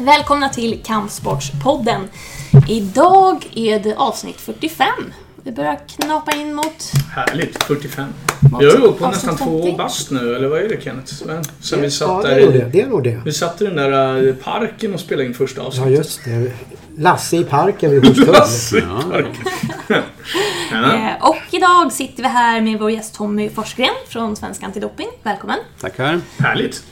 Välkomna till Kampsportspodden. Idag är det avsnitt 45. Vi börjar knapa in mot... Härligt, 45. mot Vi har ju gått på avsnitt nästan två 50. bast nu, eller vad är det Kenneth? Sen vi ja, satt det där är nog det. är nog det. vi satt i den där eh, parken och spelade in första Ja, avsnittet. just det. Lasse i parken vid Hornstull. Lasse i parken. ja. Eh, Och idag sitter vi här med vår gäst Tommy Forsgren från Svensk Antidoping. Välkommen! Tackar. Härligt.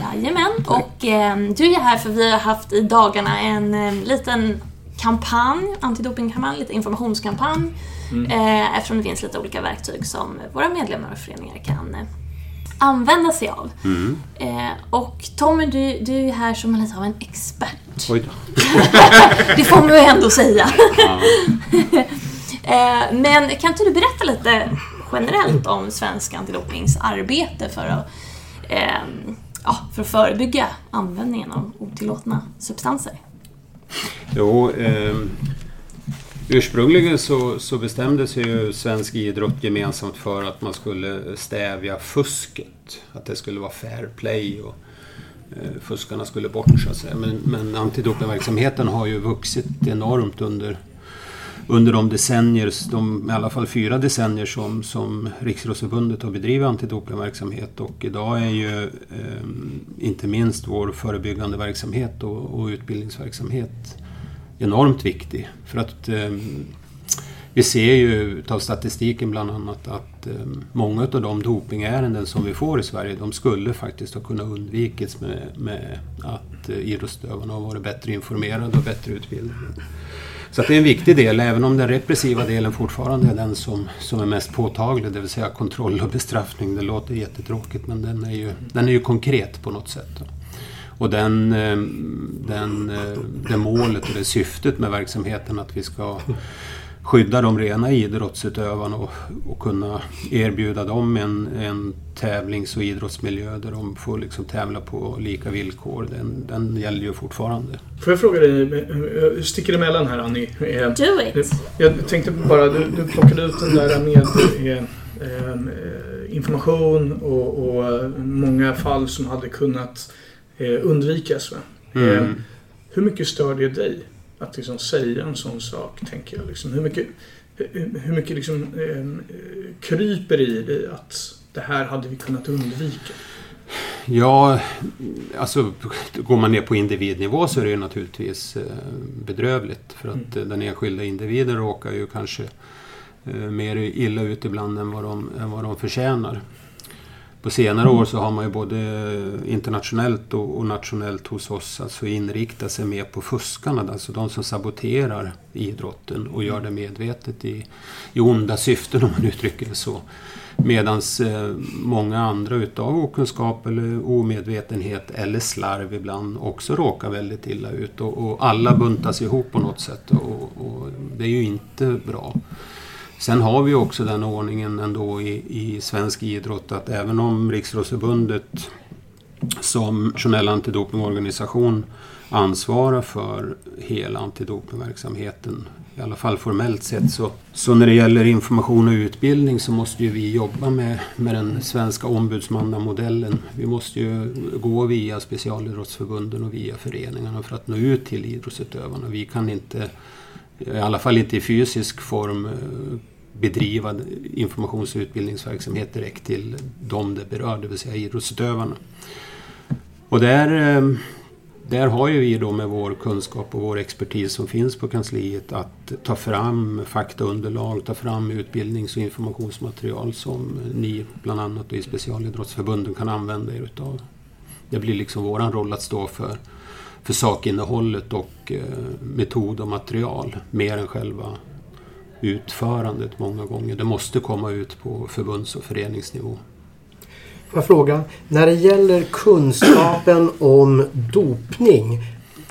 Jajamän. Och eh, du är här för vi har haft i dagarna en eh, liten kampanj, antidopingkampanj, lite informationskampanj. Eh, eftersom det finns lite olika verktyg som våra medlemmar och föreningar kan eh, använda sig av. Eh, och Tommy, du, du är här som lite av en expert. Oj då. Det får man ju ändå säga. Eh, Men kan inte du berätta lite generellt om Svensk Antidopings arbete för att, ehm, ja, för att förebygga användningen av otillåtna substanser? Jo, eh, ursprungligen så, så bestämde sig ju svensk idrott gemensamt för att man skulle stävja fusket. Att det skulle vara fair play och eh, fuskarna skulle bort så att säga. Men, men antidopingverksamheten har ju vuxit enormt under under de decennier, de, i alla fall fyra decennier som, som Riksidrottsförbundet har bedrivit antidopingverksamhet och idag är ju eh, inte minst vår förebyggande verksamhet och, och utbildningsverksamhet enormt viktig. För att eh, vi ser ju av statistiken bland annat att eh, många av de dopingärenden som vi får i Sverige de skulle faktiskt ha kunnat undvikits med, med att eh, idrottsutövarna har varit bättre informerade och bättre utbildade. Så att det är en viktig del, även om den repressiva delen fortfarande är den som, som är mest påtaglig, det vill säga kontroll och bestraffning. Det låter jättetråkigt men den är ju, den är ju konkret på något sätt. Och den, eh, den, eh, det målet och det syftet med verksamheten att vi ska skydda de rena idrottsutövarna och, och kunna erbjuda dem en, en tävlings och idrottsmiljö där de får liksom tävla på lika villkor. Den, den gäller ju fortfarande. Får jag fråga dig, eh, jag sticker emellan här Annie. Eh, Do it! Jag tänkte bara, du, du plockade ut den där med eh, eh, information och, och eh, många fall som hade kunnat eh, undvikas. Va? Eh, Mm. hur mycket stör det dig att liksom säga en sån sak, tänker jag? Liksom, hur mycket, hur mycket liksom, eh, kryper i dig att det här hade vi kunnat undvika? Ja, alltså går man ner på individnivå så är det ju naturligtvis eh, bedrövligt. För att eh, den enskilda individen råkar ju kanske eh, mer illa ut ibland än vad de, än vad de förtjänar. På senare år så har man ju både internationellt och, och nationellt hos oss alltså inriktat sig mer på fuskarna, alltså de som saboterar idrotten och gör det medvetet i, i onda syften om man uttrycker det så. Medan eh, många andra utav okunskap eller omedvetenhet eller slarv ibland också råkar väldigt illa ut. Och, och alla buntas ihop på något sätt och, och det är ju inte bra. Sen har vi också den ordningen ändå i, i svensk idrott att även om Riksidrottsförbundet som nationell antidopingorganisation ansvarar för hela antidopingverksamheten, i alla fall formellt sett. Så, så när det gäller information och utbildning så måste ju vi jobba med, med den svenska ombudsmannamodellen. Vi måste ju gå via specialidrottsförbunden och via föreningarna för att nå ut till idrottsutövarna. Vi kan inte, i alla fall inte i fysisk form, eh, bedriva informations och utbildningsverksamhet direkt till de det berör, det vill säga idrottsutövarna. Och där, eh, där har ju vi då med vår kunskap och vår expertis som finns på kansliet att ta fram faktaunderlag, ta fram utbildnings och informationsmaterial som ni bland annat i specialidrottsförbunden kan använda er utav. Det blir liksom våran roll att stå för, för sakinnehållet och eh, metod och material mer än själva utförandet många gånger. Det måste komma ut på förbunds och föreningsnivå. Får jag fråga, när det gäller kunskapen om dopning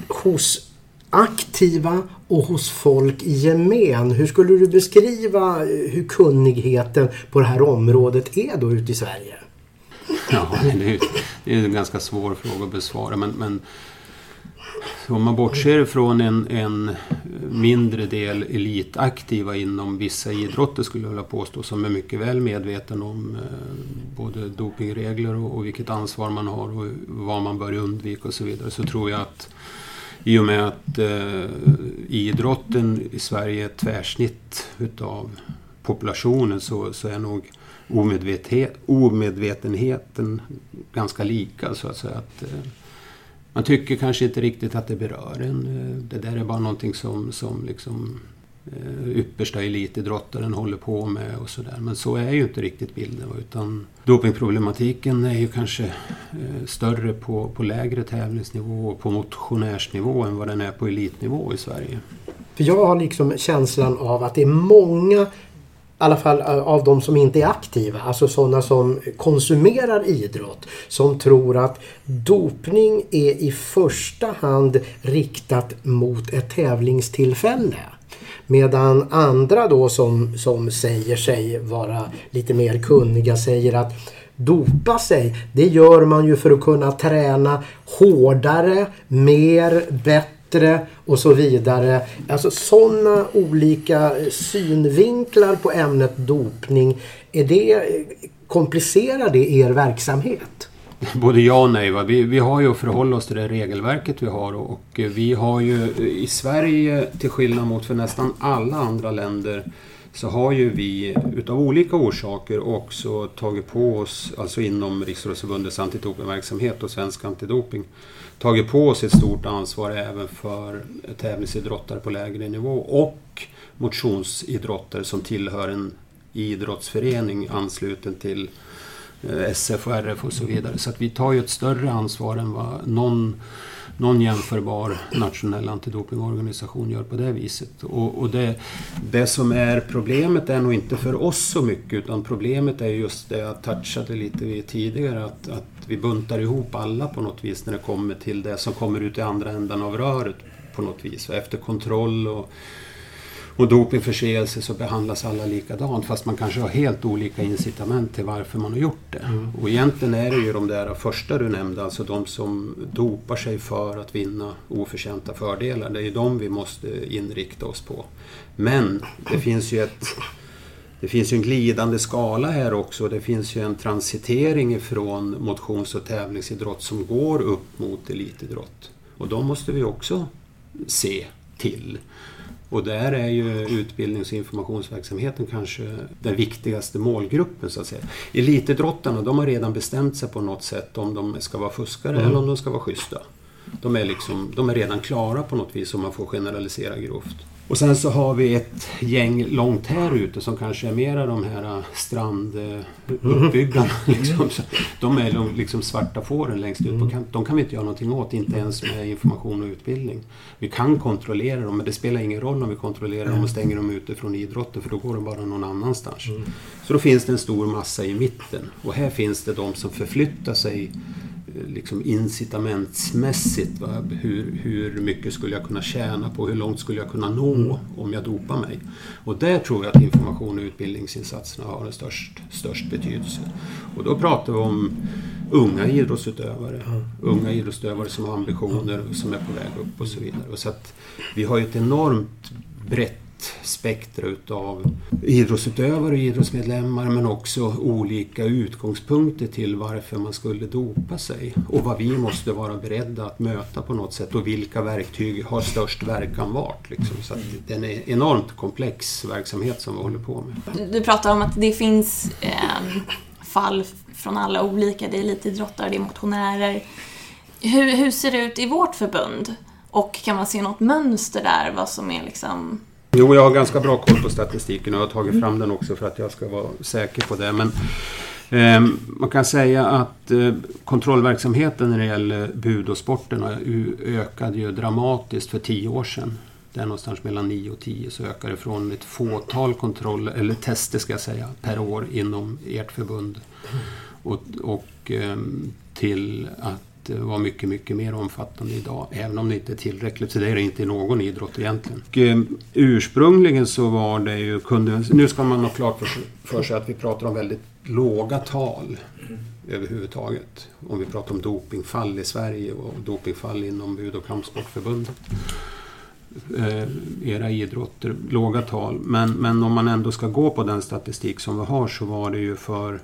hos aktiva och hos folk i gemen. Hur skulle du beskriva hur kunnigheten på det här området är då ute i Sverige? Ja, det är, det är en ganska svår fråga att besvara. Men, men om man bortser från en, en mindre del elitaktiva inom vissa idrotter skulle jag vilja påstå som är mycket väl medveten om eh, både dopingregler och, och vilket ansvar man har och vad man bör undvika och så vidare så tror jag att i och med att eh, idrotten i Sverige är ett tvärsnitt utav populationen så, så är nog omedvetenheten ganska lika så att säga. Att, eh, man tycker kanske inte riktigt att det berör en. Eh, det där är bara någonting som, som liksom eh, yppersta elitidrottaren håller på med och sådär. Men så är ju inte riktigt bilden. Utan dopingproblematiken är ju kanske eh, större på, på lägre tävlingsnivå och på motionärsnivå än vad den är på elitnivå i Sverige. För jag har liksom känslan av att det är många i alla fall eh, av de som inte är aktiva, alltså sådana som konsumerar idrott, som tror att dopning är i första hand riktat mot ett tävlingstillfälle. Medan andra då som, som säger sig vara lite mer kunniga säger att dopa sig, det gör man ju för att kunna träna hårdare, mer, bättre och så vidare. Alltså sådana olika synvinklar på ämnet dopning. Är det, komplicerar det er verksamhet? Både ja och nej. Va? Vi, vi har ju att förhålla oss till det regelverket vi har och vi har ju i Sverige, till skillnad mot för nästan alla andra länder, så har ju vi utav olika orsaker också tagit på oss, alltså inom Riksidrottsförbundets antidopingverksamhet och Svensk Antidoping, tagit på oss ett stort ansvar även för tävlingsidrottare på lägre nivå och motionsidrottare som tillhör en idrottsförening ansluten till eh, SF och RF och så vidare. Så att vi tar ju ett större ansvar än vad någon, någon jämförbar nationell antidopingorganisation gör på det viset. Och, och det, det som är problemet är nog inte för oss så mycket utan problemet är just det jag touchade lite vid tidigare att, att vi buntar ihop alla på något vis när det kommer till det som kommer ut i andra änden av röret på något vis. Efter kontroll och och dopingförseelse så behandlas alla likadant fast man kanske har helt olika incitament till varför man har gjort det. Mm. Och egentligen är det ju de där första du nämnde, alltså de som dopar sig för att vinna oförtjänta fördelar. Det är ju de vi måste inrikta oss på. Men det finns ju ett det finns ju en glidande skala här också. Det finns ju en transitering ifrån motions och tävlingsidrott som går upp mot elitidrott. Och de måste vi också se till. Och där är ju utbildnings och informationsverksamheten kanske den viktigaste målgruppen så att säga. Elitidrottarna de har redan bestämt sig på något sätt om de ska vara fuskare mm. eller om de ska vara schyssta. De är, liksom, de är redan klara på något vis om man får generalisera grovt. Och sen så har vi ett gäng långt här ute som kanske är mera de här stranduppbyggarna. Mm. Liksom. De är liksom svarta fåren längst ut på mm. kanten. De kan vi inte göra någonting åt, inte ens med information och utbildning. Vi kan kontrollera dem, men det spelar ingen roll om vi kontrollerar dem och stänger dem ute från idrotten, för då går de bara någon annanstans. Mm. Så då finns det en stor massa i mitten. Och här finns det de som förflyttar sig liksom incitamentsmässigt. Va? Hur, hur mycket skulle jag kunna tjäna på? Hur långt skulle jag kunna nå om jag dopar mig? Och där tror jag att information och utbildningsinsatserna har en störst, störst betydelse. Och då pratar vi om unga idrottsutövare. Mm. Unga idrottsutövare som har ambitioner, som är på väg upp och så vidare. Och så att vi har ju ett enormt brett spektra utav idrottsutövare och idrottsmedlemmar men också olika utgångspunkter till varför man skulle dopa sig och vad vi måste vara beredda att möta på något sätt och vilka verktyg har störst verkan vart. Liksom. Så det är en enormt komplex verksamhet som vi håller på med. Du pratar om att det finns eh, fall från alla olika, det är elitidrottare, det är motionärer. Hur, hur ser det ut i vårt förbund? Och kan man se något mönster där, vad som är liksom Jo, jag har ganska bra koll på statistiken och jag har tagit fram den också för att jag ska vara säker på det. Men eh, man kan säga att eh, kontrollverksamheten när det gäller bud och sporterna ökade ju dramatiskt för tio år sedan. Det är någonstans mellan 9 och 10 så ökar det från ett fåtal kontroller, eller tester ska jag säga, per år inom ert förbund. Och, och eh, till att Eh, vara mycket, mycket mer omfattande idag. Även om det inte är tillräckligt, så det är det inte i någon idrott egentligen. Och, eh, ursprungligen så var det ju, kunde, nu ska man ha klart för, för sig att vi pratar om väldigt låga tal överhuvudtaget. Om vi pratar om dopingfall i Sverige och dopingfall inom Bud och kampsportförbundet. Eh, era idrotter, låga tal. Men, men om man ändå ska gå på den statistik som vi har så var det ju för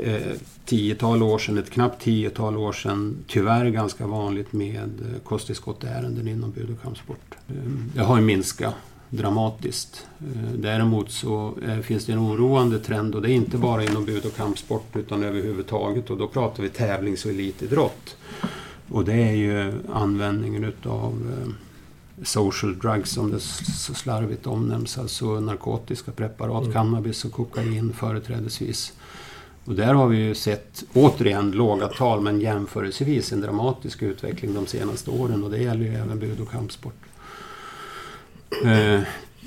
eh, tiotal år sedan, ett knappt tiotal år sedan, tyvärr ganska vanligt med eh, kosttillskottärenden inom bud och kampsport. Eh, det har ju minskat dramatiskt. Eh, däremot så finns det en oroande trend och det är inte bara inom bud och kampsport utan överhuvudtaget och då pratar vi tävlings och elitidrott. Och det är ju användningen utav social drugs som det så slarvigt omnämns, alltså narkotiska preparat, Mm. cannabis och kokain företrädesvis. Och där har vi ju sett, återigen, låga tal men jämförelsevis en dramatisk utveckling de senaste åren och det gäller ju även bud och kampsport. Eh,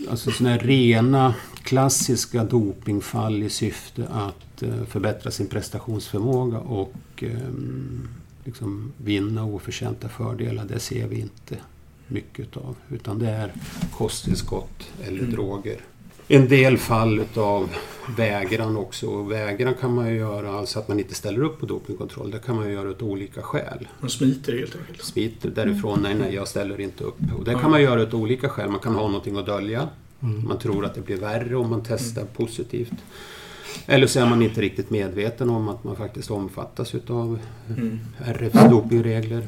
alltså sådana här rena klassiska dopingfall i syfte att eh, förbättra sin prestationsförmåga och ehm, liksom vinna oförtjänta fördelar, det ser vi inte mycket av. Utan det är kosttillskott eller Mm. droger. En del fall utav vägran också. Och vägran kan man ju göra, alltså att man inte ställer upp på dopingkontroll. Det kan man ju göra av olika skäl. Man smiter helt enkelt. Smiter därifrån, nej nej jag ställer inte upp. Och det kan man göra av olika skäl. Man kan ha någonting att dölja. Mm. Man tror att det blir värre om man testar positivt. Eller så är man inte riktigt medveten om att man faktiskt omfattas utav Mm. RFs dopingregler.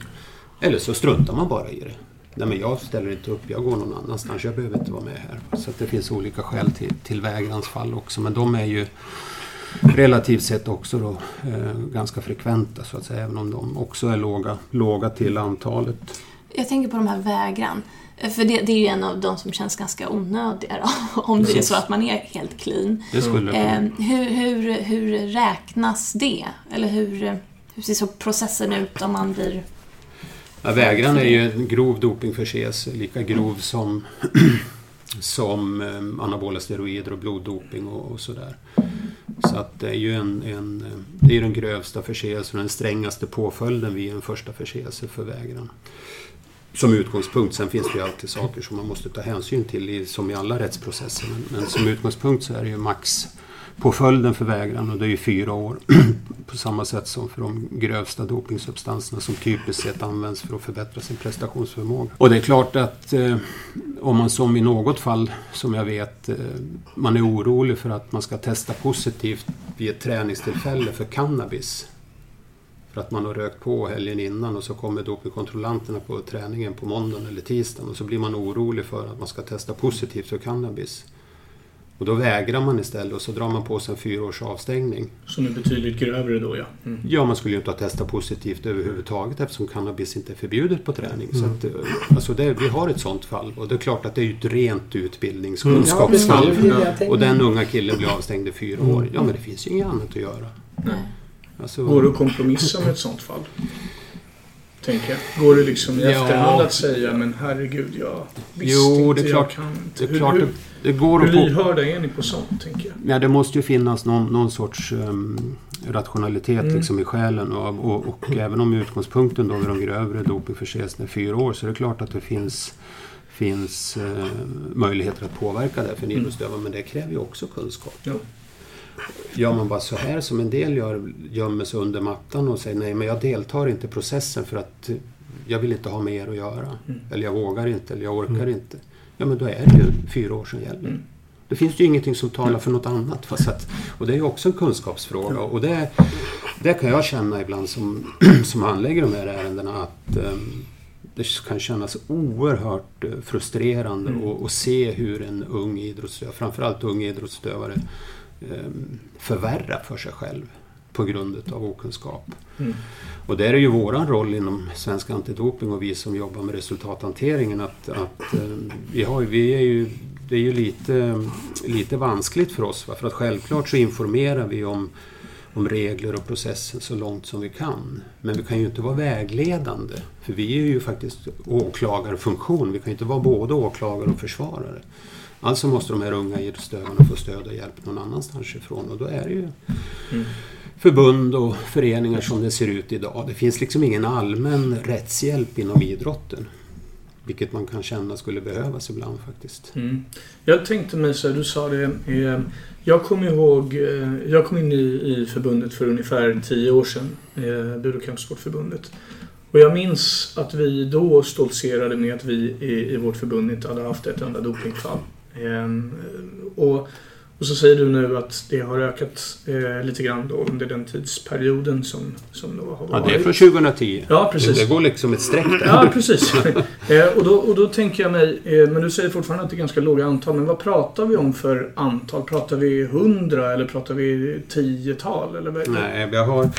Eller så struntar man bara i det. Nej men jag ställer inte upp, jag går någon annanstans, jag behöver inte vara med här. Så det finns olika skäl till, till vägransfall också. Men de är ju relativt sett också då, eh, ganska frekventa så att säga. Även om de också är låga, låga till antalet. Jag tänker på de här vägran. För det, det är ju en av de som känns ganska onödiga då, om det är Precis. så att man är helt clean. Det skulle Eh, hur, hur, hur räknas det? Eller hur, hur ser så processen ut om man blir... Ja, vägran är ju en grov dopingförseelse, lika grov som, som eh, anabola steroider och bloddoping och, och sådär. Så att det är ju en, en, det är den grövsta förseelsen och den strängaste påföljden vid en första förseelse för vägran. Som utgångspunkt, sen finns det ju alltid saker som man måste ta hänsyn till i, som i alla rättsprocesser. Men, men som utgångspunkt så är det ju max påföljden för vägran och det är ju fyra år. På samma sätt som för de grövsta dopingsubstanserna som typiskt sett används för att förbättra sin prestationsförmåga. Och det är klart att eh, om man som i något fall, som jag vet, eh, man är orolig för att man ska testa positivt vid ett träningstillfälle för cannabis. För att man har rökt på helgen innan och så kommer dopingkontrollanterna på träningen på måndagen eller tisdagen och så blir man orolig för att man ska testa positivt för cannabis. Och då vägrar man istället och så drar man på sig en fyra års avstängning. Som är betydligt grövre då ja. Mm. Ja, man skulle ju inte ha testat positivt överhuvudtaget eftersom cannabis inte är förbjudet på träning. Så Mm. att, eh, alltså det, vi har ett sånt fall och det är klart att det är ju ett rent Ja, utbildningskunskapsfall. jag tänkte. och den unga killen blir avstängd i fyra Mm. år. Ja, men det finns ju inget annat att göra. Nej. Alltså, Går det att kompromissa med ett sånt fall? Tänker jag. Går det liksom i Ja. efterhand att säga men herregud jag visste Jo, inte, det är klart- jag kan inte. det är Hur, klart hur, det går hur lyhörda är ni på sånt tänker jag? ja, det måste ju finnas någon, någon sorts um, rationalitet Mm. liksom, i själen. Och, och, och även om utgångspunkten då vid de grövre dopingförseelserna är fyra år så är det klart att det finns finns eh, möjligheter att påverka det för en Mm. idrottsutövare men det kräver ju också kunskap. Jo. Gör man bara så här som en del gör, gömmer sig under mattan och säger nej men jag deltar inte i processen för att jag vill inte ha med er att göra. Mm. Eller jag vågar inte, eller jag orkar Mm. inte. Ja men då är det ju fyra år som gäller. Mm. Det finns ju ingenting som talar för något annat. Fast att, och det är ju också en kunskapsfråga. Och det, det kan jag känna ibland som, som handlägger de här ärendena att ehm, det kan kännas oerhört eh, frustrerande Mm. se hur en ung idrottsutövare, framförallt ung idrottsutövare, ehm, förvärrar för sig själv på grund av okunskap. Mm. Och där är ju våran roll inom Svensk Antidoping och vi som jobbar med resultathanteringen att, att eh, vi, har, vi är ju, det är ju lite, lite vanskligt för oss. Va? För att självklart så informerar vi om, om regler och processen så långt som vi kan. Men vi kan ju inte vara vägledande. För vi är ju faktiskt åklagarfunktion. Vi kan ju inte vara både åklagare och försvarare. Alltså måste de här unga idrottsutövarna få stöd och hjälp någon annanstans ifrån. Och då är det ju Mm förbund och föreningar som det ser ut idag. Det finns liksom ingen allmän rättshjälp inom idrotten. Vilket man kan känna skulle behövas ibland faktiskt. Mm. Jag tänkte mig så här, du sa det. Eh, jag kommer ihåg, eh, jag kom in i, i förbundet för ungefär tio år sedan. Eh, och. Och jag minns att vi då stoltserade med att vi i, i vårt förbund inte hade haft ett enda dopingfall. Eh, och, och så säger du nu att det har ökat eh, lite grann då under den tidsperioden som, som då har Ja, varit. det är från 2010. Ja, precis. Det går liksom ett streck där. Ja, precis. eh, och, då, och då tänker jag mig, eh, men du säger fortfarande att det är ganska låga antal, men vad pratar vi om för antal? Pratar vi hundra eller pratar vi tiotal? Eller vad? Nej, vi har,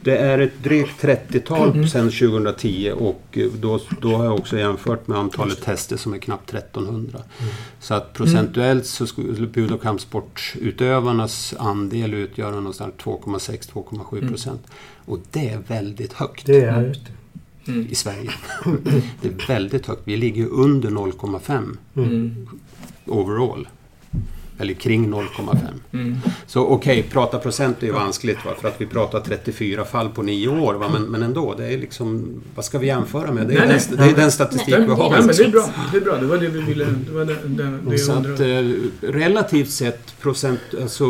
det är ett drygt 30-tal Mm. sedan 2010 och eh, då, då har jag också jämfört med antalet tester som är knappt 1300. Mm. Så att procentuellt så skulle bud och kampsportutövarnas andel utgöra någonstans 2,6-2,7 procent. Och det är väldigt högt Det är det. Mm. i Sverige. det är väldigt högt. Vi ligger under 0,5 Mm. overall. Eller kring 0,5. Mm. Så okej, prata procent är ju vanskligt va? för att vi pratar 34 fall på nio år. Va? Men, men ändå, det är liksom... Vad ska vi jämföra med? Det är, Nej, den, nej. det är den statistik Nej, vi har. nej, men det är bra. Det är bra. Det var det vi ville... Det var det, det, det Så att eh, relativt sett, procent, alltså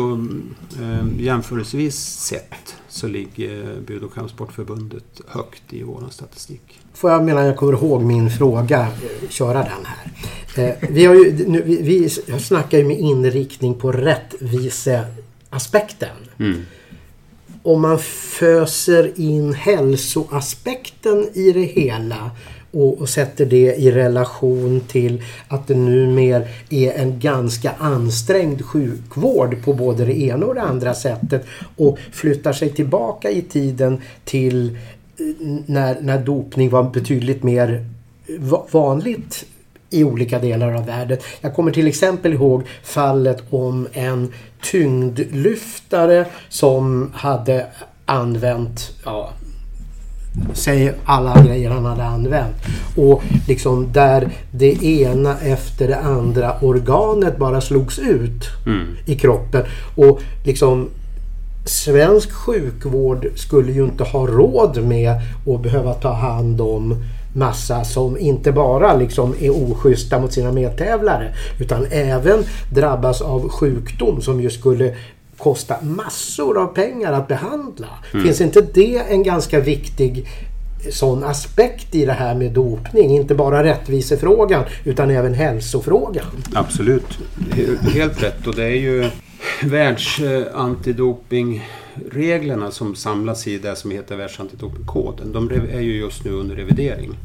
eh, jämförelsevis sett, så ligger Bud och kampsportförbundet högt i vår statistik. Får jag medan jag kommer ihåg min fråga eh, köra den här. Eh, vi, har ju, nu, vi, vi snackar ju med inriktning på rättviseaspekten. Mm. Om man föser in hälsoaspekten i det hela och, och sätter det i relation till att det numera är en ganska ansträngd sjukvård på både det ena och det andra sättet och flyttar sig tillbaka i tiden till eh, när, när dopning var betydligt mer va- vanligt i olika delar av världen. Jag kommer till exempel ihåg fallet om en tyngdlyftare som hade använt ja, Säg alla grejer han hade använt. Och liksom där det ena efter det andra organet bara slogs ut Mm. i kroppen. Och liksom Svensk sjukvård skulle ju inte ha råd med att behöva ta hand om massa som inte bara liksom är oschyssta mot sina medtävlare utan även drabbas av sjukdom som ju skulle kosta massor av pengar att behandla. Finns inte det en ganska viktig sån aspekt i det här med dopning? Inte bara rättvisefrågan utan även hälsofrågan. Absolut. He- Helt rätt. Och det är ju Reglerna som samlas i det som heter världsantidopingkoden. De är ju just nu under revidering.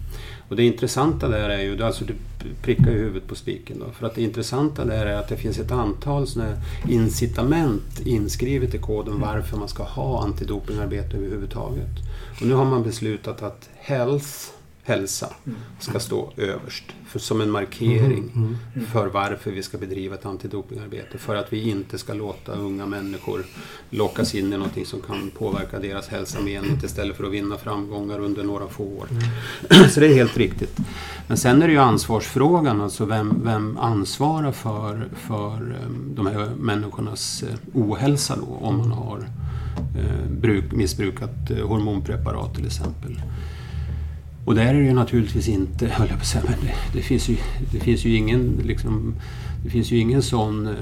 Och det intressanta där är ju, alltså du prickar ju huvudet på spiken då, för att det intressanta där är att det finns ett antal såna incitament inskrivet i koden varför man ska ha antidopingarbete överhuvudtaget. Och nu har man beslutat att health, hälsa, ska stå överst för, som en markering för varför vi ska bedriva ett antidopingarbete. För att vi inte ska låta unga människor lockas in i någonting som kan påverka deras hälsa menligt istället för att vinna framgångar under några få år. Så det är helt riktigt. Men sen är det ju ansvarsfrågan, alltså vem, vem ansvarar för, för eh, de här människornas eh, ohälsa då, om man har eh, bruk, missbrukat eh, hormonpreparat till exempel. Och där är det ju naturligtvis inte, höll jag på att säga, men det, det, finns, ju, det finns ju ingen liksom, det finns ju ingen sån eh,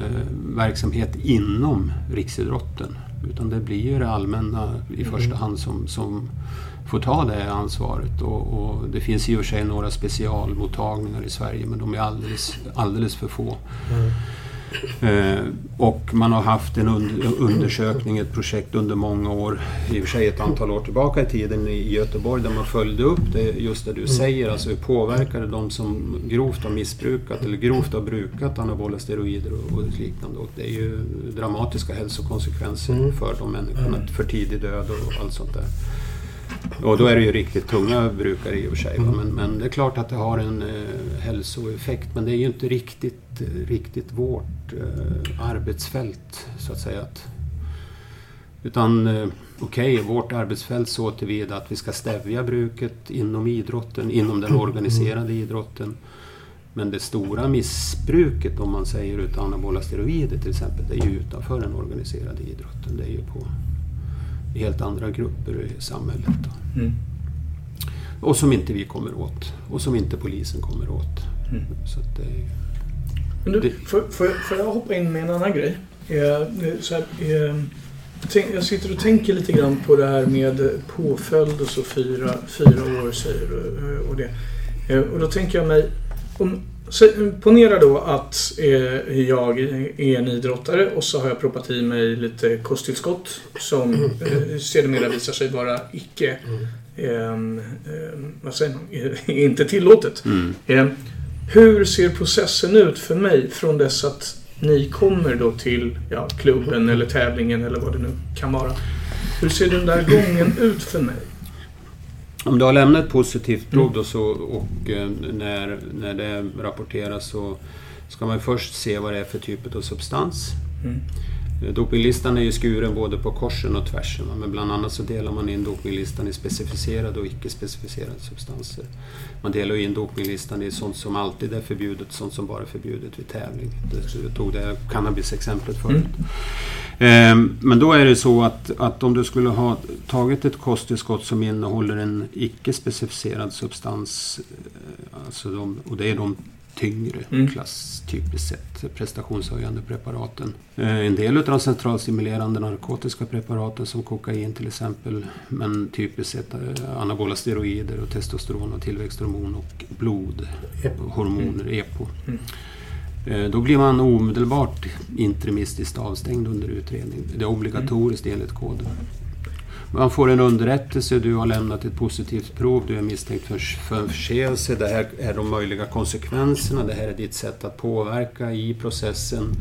verksamhet inom riksidrotten. Utan det blir ju det allmänna i första hand som, som får ta det ansvaret. Och, och det finns i och för sig några specialmottagningar i Sverige men de är alldeles, alldeles för få. Eh, och man har haft en un- undersökning, ett projekt under många år, i och för sig ett antal år tillbaka i tiden i Göteborg där man följde upp det, just det du säger, alltså hur påverkar det de som grovt har missbrukat eller grovt har brukat anabola steroider och, och liknande. Och det är ju dramatiska hälsokonsekvenser Mm. för de människorna, för tidig död och allt sånt där. Och då är det ju riktigt tunga brukare i och för sig. va. Men, men det är klart att det har en eh, hälsoeffekt. Men det är ju inte riktigt, eh, riktigt vårt eh, arbetsfält, så att säga. Att, utan eh, okej, vårt arbetsfält så tillvida att vi ska stävja bruket inom idrotten, inom den organiserade idrotten. Men det stora missbruket, om man säger utav anabola steroider till exempel, det är ju utanför den organiserade idrotten. Det är ju på helt andra grupper i samhället. Då. Mm. Och som inte vi kommer åt. Och som inte polisen kommer åt. Mm. Så att det Men du, Det- får, får, jag, får jag hoppa in med en annan grej? Eh, så här, eh, jag, sitter och tänker lite grann på det här med påföljd och så fyra, fyra år säger du. eh, Och, det. Och då tänker jag mig, om, så, ponera då att eh, jag är en idrottare och så har jag proppat i mig lite kosttillskott som eh, sedermera visar sig vara icke eh, vad säger man? inte tillåtet. Mm. Eh, hur ser processen ut för mig från dess att ni kommer då till ja, klubben eller tävlingen eller vad det nu kan vara? Hur ser den där gången ut för mig? Om du har lämnat ett positivt prov då så, och eh, när, när det rapporteras så ska man först se vad det är för typ av substans. Mm. Eh, Dopinglistan är ju skuren både på korsen och tvärsen. Men bland annat så delar man in dopinglistan i specificerade och icke specificerade substanser. Man delar in dopinglistan i sånt som alltid är förbjudet sånt som bara är förbjudet vid tävling. Jag tog det cannabis-exemplet förut. Ehm, Men då är det så att, att om du skulle ha tagit ett kosttillskott som innehåller en icke specificerad substans, eh, alltså de, och det är de tyngre Mm. klass typiskt sett, prestationshöjande preparaten. Eh, En del av de centralstimulerande narkotiska preparaten som kokain till exempel, men typiskt sett eh, anabola steroider och testosteron och tillväxthormon och blodhormoner, EPO. Mm. Eh, Då blir man omedelbart interimistiskt avstängd under utredning. Det är obligatoriskt enligt koden. Man får en underrättelse, du har lämnat ett positivt prov, du är misstänkt för, för en förseelse. Det här är de möjliga konsekvenserna, det här är ditt sätt att påverka i processen.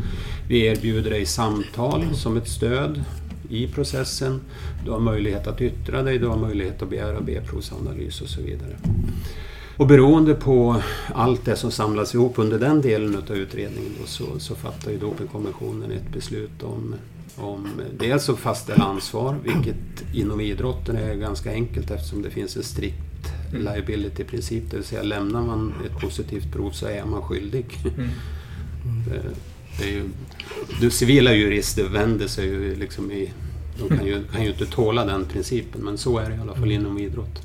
Vi erbjuder dig samtal som ett stöd i processen. Du har möjlighet att yttra dig, du har möjlighet att begära B-provsanalys och så vidare. Och beroende på allt det som samlas ihop under den delen av utredningen då, så, så fattar ju Dopingkommissionen ett beslut om, om dels att fastställa ansvar, vilket inom idrotten är ganska enkelt eftersom det finns en strikt liability-princip, det vill säga lämnar man ett positivt prov så är man skyldig. Mm. Det- är ju, de civila jurister vänder sig ju liksom i... De kan ju, kan ju inte tåla den principen, men så är det i alla fall inom idrott.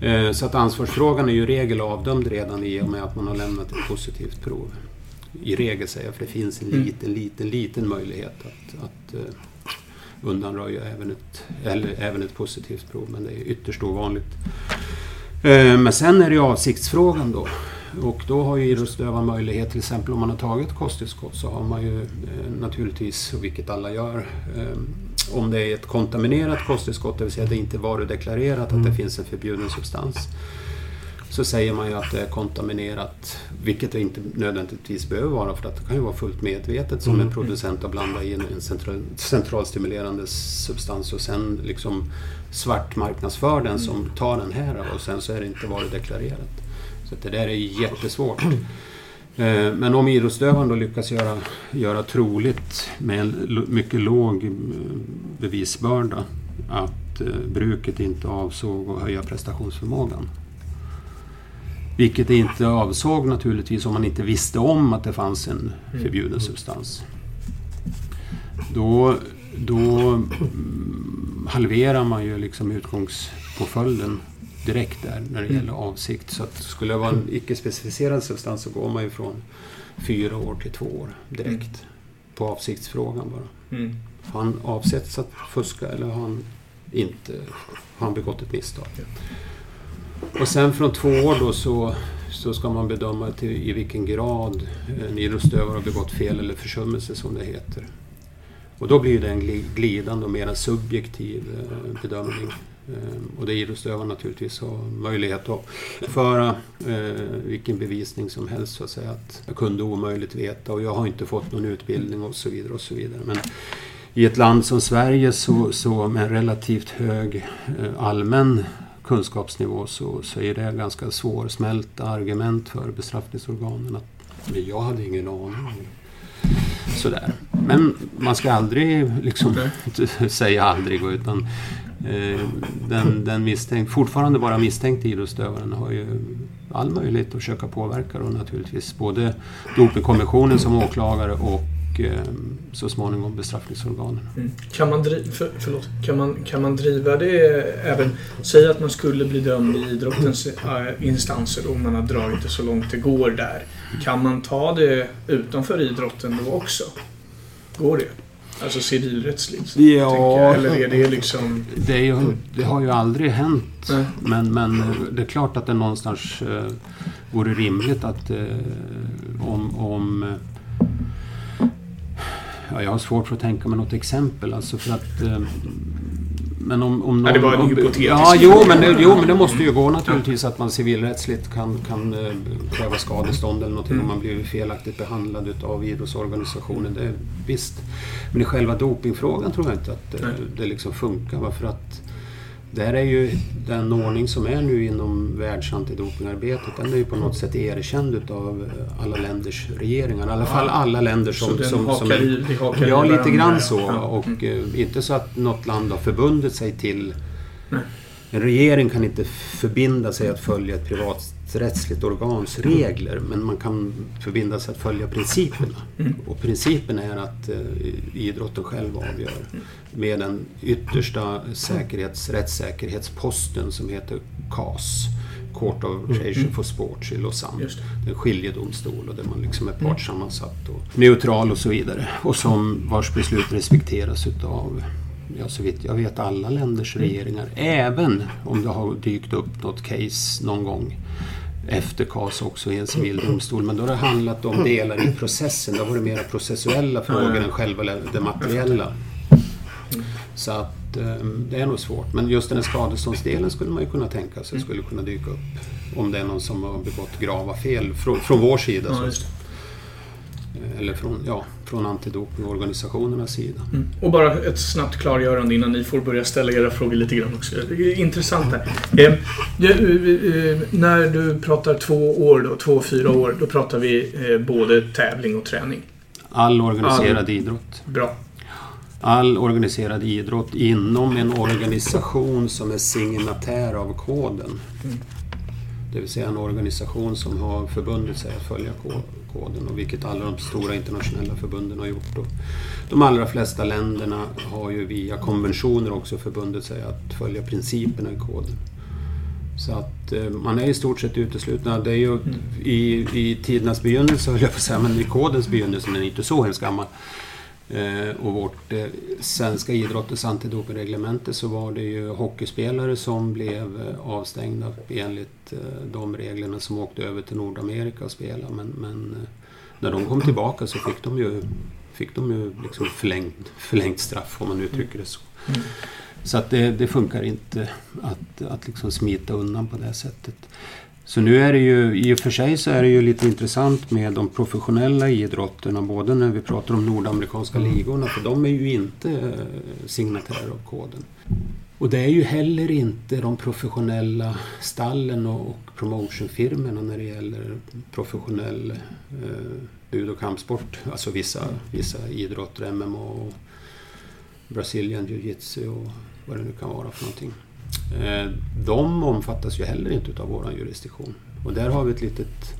Eh, Så att ansvarsfrågan är ju i regel avdömd redan i och med att man har lämnat ett positivt prov. I regel säger jag, för det finns en Mm. liten, liten, liten möjlighet att, att eh, undanröja även ett, eller, även ett positivt prov, men det är ytterst ovanligt. Eh, Men sen är det ju avsiktsfrågan då. Och då har ju idrottsutövaren möjlighet, till exempel om man har tagit kosttillskott så har man ju eh, naturligtvis, vilket alla gör, om det är ett kontaminerat kosttillskott, det vill säga det inte varudeklarerat att det finns en förbjuden substans, så säger man ju att det är kontaminerat, vilket det inte nödvändigtvis behöver vara för att det kan ju vara fullt medvetet som en producent att blanda in en central, centralstimulerande substans och sen liksom svart marknadsför den som tar den här och sen så är det inte varudeklarerat. Så det där är jättesvårt. Eh, Men om idrottsutövaren då lyckas göra, göra troligt med en mycket låg eh, bevisbörda att eh, bruket inte avsåg att höja prestationsförmågan. Vilket det inte avsåg naturligtvis om man inte visste om att det fanns en förbjuden substans. Då, då mm, halverar man ju liksom utgångspåföljden direkt där när det gäller avsikt. Så att skulle det vara en icke-specificerad substans så går man ju från fyra år till två år direkt. På avsiktsfrågan bara. Mm. Har han avsetts att fuska eller har han inte har han begått ett misstag? Och sen från två år då så, så ska man bedöma till, i vilken grad eh, en idrottsutövare har begått fel eller försummelse som det heter. Och då blir det en glidande och mer subjektiv eh, bedömning. Eh, och det idrottsutövaren naturligtvis har möjlighet att föra vilken bevisning som helst så att säga. Att jag kunde omöjligt veta och jag har inte fått någon utbildning och så vidare. och så vidare. Men i ett land som Sverige så, så med en relativt hög allmän kunskapsnivå så, så är det ganska svårsmälta argument för bestraffningsorganen. Att, men jag hade ingen aning. Sådär. Men man ska aldrig liksom säga aldrig utan eh, den, den misstänkt, fortfarande bara misstänkte idrottsutövaren har ju all möjlighet att försöka påverka då naturligtvis både Dopingkommissionen som åklagare och eh, så småningom bestraffningsorganen. Mm. Kan, man dri- för, förlåt, kan, man, kan man driva det även... Säg att man skulle bli dömd i idrottens äh, instanser och man har dragit det så långt det går där. Kan man ta det utanför idrotten då också? Går det? Alltså civilrättsligt? Ja. Eller är det liksom... Det, är ju, det har ju aldrig hänt. Nej. Men, men eh, det är klart att det någonstans eh, vore rimligt att eh, om... om eh, ja, jag har svårt för att tänka mig något exempel. Alltså för att... Eh, men om, om Ja, det var en om, hypotetisk Ja, jo men, det, jo, men det måste ju gå naturligtvis att man civilrättsligt kan, kan eh, kräva skadestånd eller någonting Mm. om man blir felaktigt behandlad utav idrottsorganisationen. Det, visst. Men i själva dopingfrågan tror jag inte att det, Nej. det liksom funkar. Varför att där är ju den ordning som är nu inom världsantidopingarbetet, den är ju på något sätt erkänd utav alla länders regeringar. I alla fall alla länder som... så den som, hakar som i, vi hakar Ja, lite grann så. Och eh, inte så att något land har förbundit sig till... Nej. En regering kan inte förbinda sig att följa ett privaträttsligt organs regler, men man kan förbinda sig att följa principerna. Mm. Och principen är att eh, idrotten själv avgör med den yttersta säkerhets, rättssäkerhetsposten som heter CAS, Court of Arbitration for Sports i Lausanne. Det är en skiljedomstol och där man liksom är partssammansatt och neutral och så vidare. Och som vars beslut respekteras utav, ja så vitt jag vet, alla länders regeringar. Även om det har dykt upp något case någon gång efter CAS också i en civil domstol. Men då har det handlat om delar i processen. Det har varit mera processuella frågor än själva det materiella. Så att eh, det är nog svårt. Men just den här skadeståndsdelen skulle man ju kunna tänka sig skulle kunna dyka upp. Om det är någon som har begått grava fel från, från vår sida. Ja, så, just det. Eller från, ja, från antidopingorganisationernas sida. Mm. Och bara ett snabbt klargörande innan ni får börja ställa era frågor lite grann också. Det är intressant här. Eh, eh, eh, när du pratar två år då, två, fyra år, då pratar vi eh, både tävling och träning. All organiserad idrott. Bra. All organiserad idrott inom en organisation som är signatär av koden. Mm. Det vill säga en organisation som har förbundit sig att följa ko- koden och vilket alla de stora internationella förbunden har gjort. Och de allra flesta länderna har ju via konventioner också förbundit sig att följa principerna i koden. Så att eh, man är i stort sett uteslutna. Det är ju i, i tidernas begynnelse höll jag på att säga, men i kodens begynnelse, men inte så hemskt gammal. Eh, och vårt eh, svenska idrottens antidopingreglemente så var det ju hockeyspelare som blev eh, avstängda enligt de reglerna som åkte över till Nordamerika och spelade. Men, men när de kom tillbaka så fick de ju, fick de ju liksom förlängt, förlängt straff om man uttrycker det så. Mm. Så att det, det funkar inte att, att liksom smita undan på det sättet. Så nu är det ju, i och för sig så är det ju lite intressant med de professionella idrotterna, både när vi pratar om nordamerikanska ligorna, för de är ju inte eh, signatärer av koden. Och det är ju heller inte de professionella stallen och, och promotionfirmorna när det gäller professionell eh, bud och kampsport. Alltså vissa, vissa idrotter, MMA och Brazilian jiu-jitsu och vad det nu kan vara för någonting. Eh, De omfattas ju heller inte utav våran jurisdiktion. Och där har vi ett litet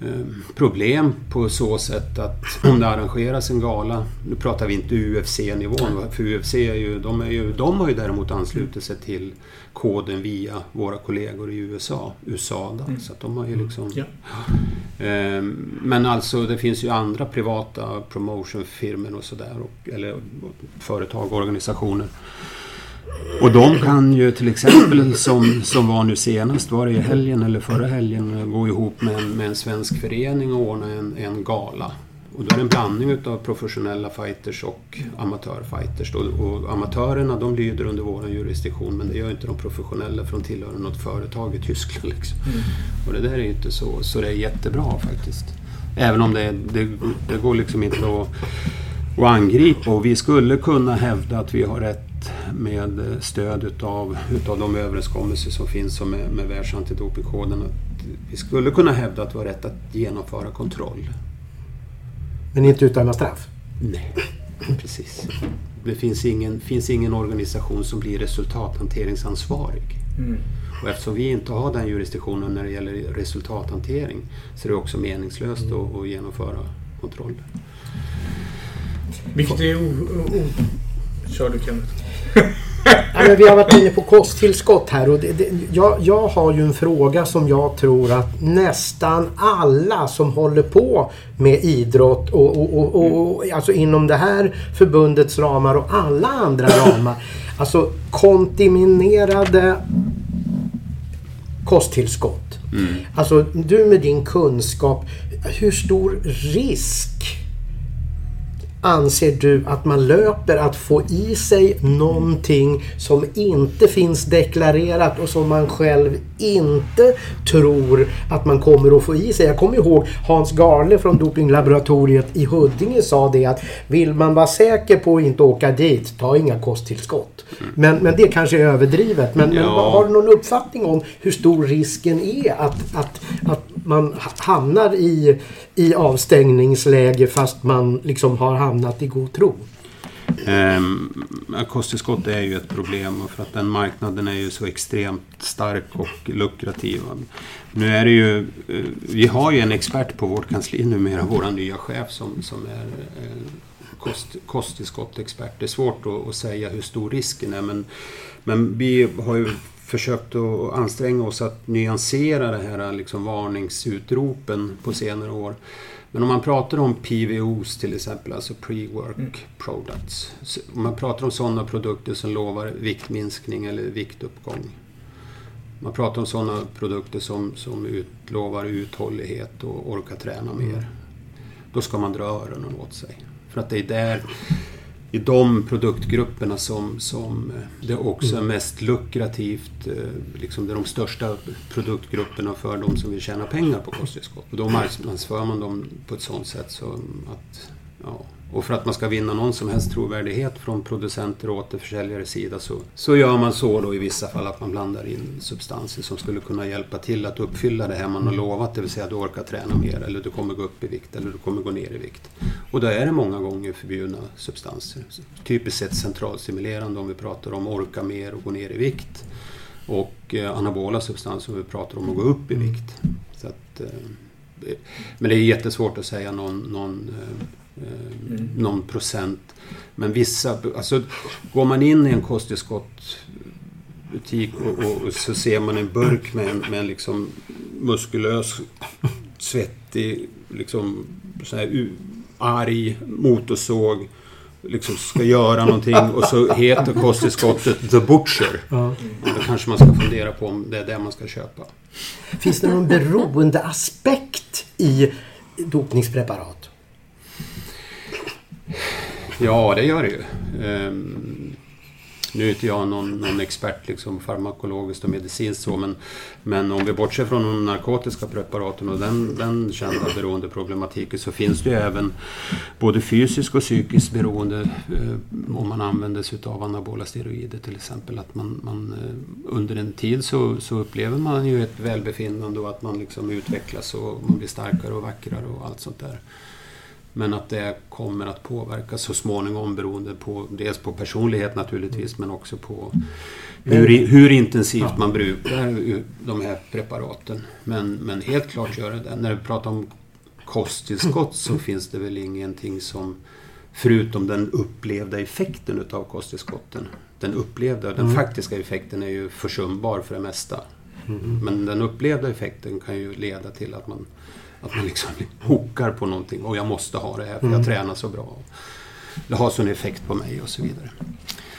eh, problem på så sätt att om det arrangeras en gala, nu pratar vi inte UFC-nivån, för UFC är ju, de, är ju, de har ju däremot anslutit sig till koden via våra kollegor i USA, USADA. Mm. Så de har ju liksom... Ja. Eh, Men alltså det finns ju andra privata promotionfirmor och sådär, eller företag och organisationer. Och de kan ju till exempel som, som var nu senast, var det i helgen eller förra helgen, gå ihop med en, med en svensk förening och ordna en, en gala. Och då är det en blandning utav professionella fighters och amatörfighters. Och, och amatörerna de lyder under vår jurisdiktion men det gör inte de professionella för de tillhör något företag i Tyskland. Liksom. Mm. Och det där är ju inte så, så det är jättebra faktiskt. Även om det, det, det går liksom inte att, att angripa och vi skulle kunna hävda att vi har rätt med stöd utav, utav de överenskommelser som finns med, med världsantidopingkoden. Att vi skulle kunna hävda att vi har rätt att genomföra kontroll. Men inte utdöma straff. Nej, precis. Det finns ingen, finns ingen organisation som blir resultathanteringsansvarig. Mm. Och eftersom vi inte har den jurisdiktionen när det gäller resultathantering så är det också meningslöst att, att genomföra kontroll. Vilket är o... o, o Kör du Kenneth. men vi har varit inne på kosttillskott här och det, det, jag, jag har ju en fråga som jag tror att nästan alla som håller på med idrott och, och, och, och alltså inom det här förbundets ramar och alla andra ramar. Alltså kontaminerade kosttillskott. Mm. Alltså du med din kunskap, hur stor risk anser du att man löper att få i sig någonting som inte finns deklarerat och som man själv inte tror att man kommer att få i sig. Jag kommer ihåg Hans Garle från Dopinglaboratoriet i Huddinge sa det att vill man vara säker på att inte åka dit, ta inga kosttillskott. Men, men det kanske är överdrivet. Men, men Ja. har du någon uppfattning om hur stor risken är att, att, att man hamnar i, i avstängningsläge fast man liksom har hamnat i god tro? Ehm, ja, kosttillskott är ju ett problem för att den marknaden är ju så extremt stark och lukrativ. Nu är det ju, eh, vi har ju en expert på vårt kansli numera, vår nya chef som, som är eh, kost, kosttillskottexpert. Det är svårt att, att säga hur stor risken är men, men vi har ju försökt att anstränga oss att nyansera det här liksom varningsutropen på senare år. Men om man pratar om PVOs till exempel, alltså pre-work products. så- Om man pratar om sådana produkter som lovar viktminskning eller viktuppgång. Man pratar om sådana produkter som, som utlovar uthållighet och orka träna mer. Då ska man dra öronen åt sig. För att det är där, i de produktgrupperna som, som eh, det också är mest lukrativt. eh, Liksom det är de största produktgrupperna för de som vill tjäna pengar på kosttillskott. Och då marknadsför man dem på ett sådant sätt så att... Ja, och för att man ska vinna någon som helst trovärdighet från producenter och återförsäljares sida så, så gör man så då i vissa fall att man blandar in substanser som skulle kunna hjälpa till att uppfylla det här man har lovat. Det vill säga du orkar träna mer eller du kommer gå upp i vikt eller du kommer gå ner i vikt. Och då är det många gånger förbjudna substanser. Typiskt sett centralstimulerande om vi pratar om orka mer och gå ner i vikt. Och eh, anabola substanser om vi pratar om att gå upp i vikt. Så att, eh, men det är jättesvårt att säga någon, någon, eh, eh, eh, någon procent. Men vissa, alltså går man in i en kosttillskottbutik och, och, och så ser man en burk med en, med en liksom muskulös, svettig, liksom så här, arg motorsåg. Liksom ska göra någonting och så heter kosttillskottet The Butcher. Ja. Då kanske man ska fundera på om det är det man ska köpa. Finns det någon beroendeaspekt i dopningspreparat? Ja, det gör det ju. Um, nu är inte jag någon, någon expert liksom farmakologiskt och medicinskt så, men, men om vi bortser från de narkotiska preparaten och den, den kända beroendeproblematiken så finns det ju även både fysiskt och psykiskt beroende eh, om man använder sig av anabola steroider till exempel. Att man, man, eh, under en tid så, så upplever man ju ett välbefinnande och att man liksom utvecklas och man blir starkare och vackrare och allt sånt där. Men att det kommer att påverka så småningom beroende på dels på personlighet naturligtvis men också på hur, hur intensivt man brukar de här preparaten. Men, men helt klart gör det det. När vi pratar om kosttillskott så finns det väl ingenting som förutom den upplevda effekten utav kosttillskotten. Den upplevda, den faktiska effekten är ju försumbar för det mesta. Men den upplevda effekten kan ju leda till att man, att man liksom hookar på någonting. Och jag måste ha det här för jag tränar så bra. Det har sån effekt på mig och så vidare.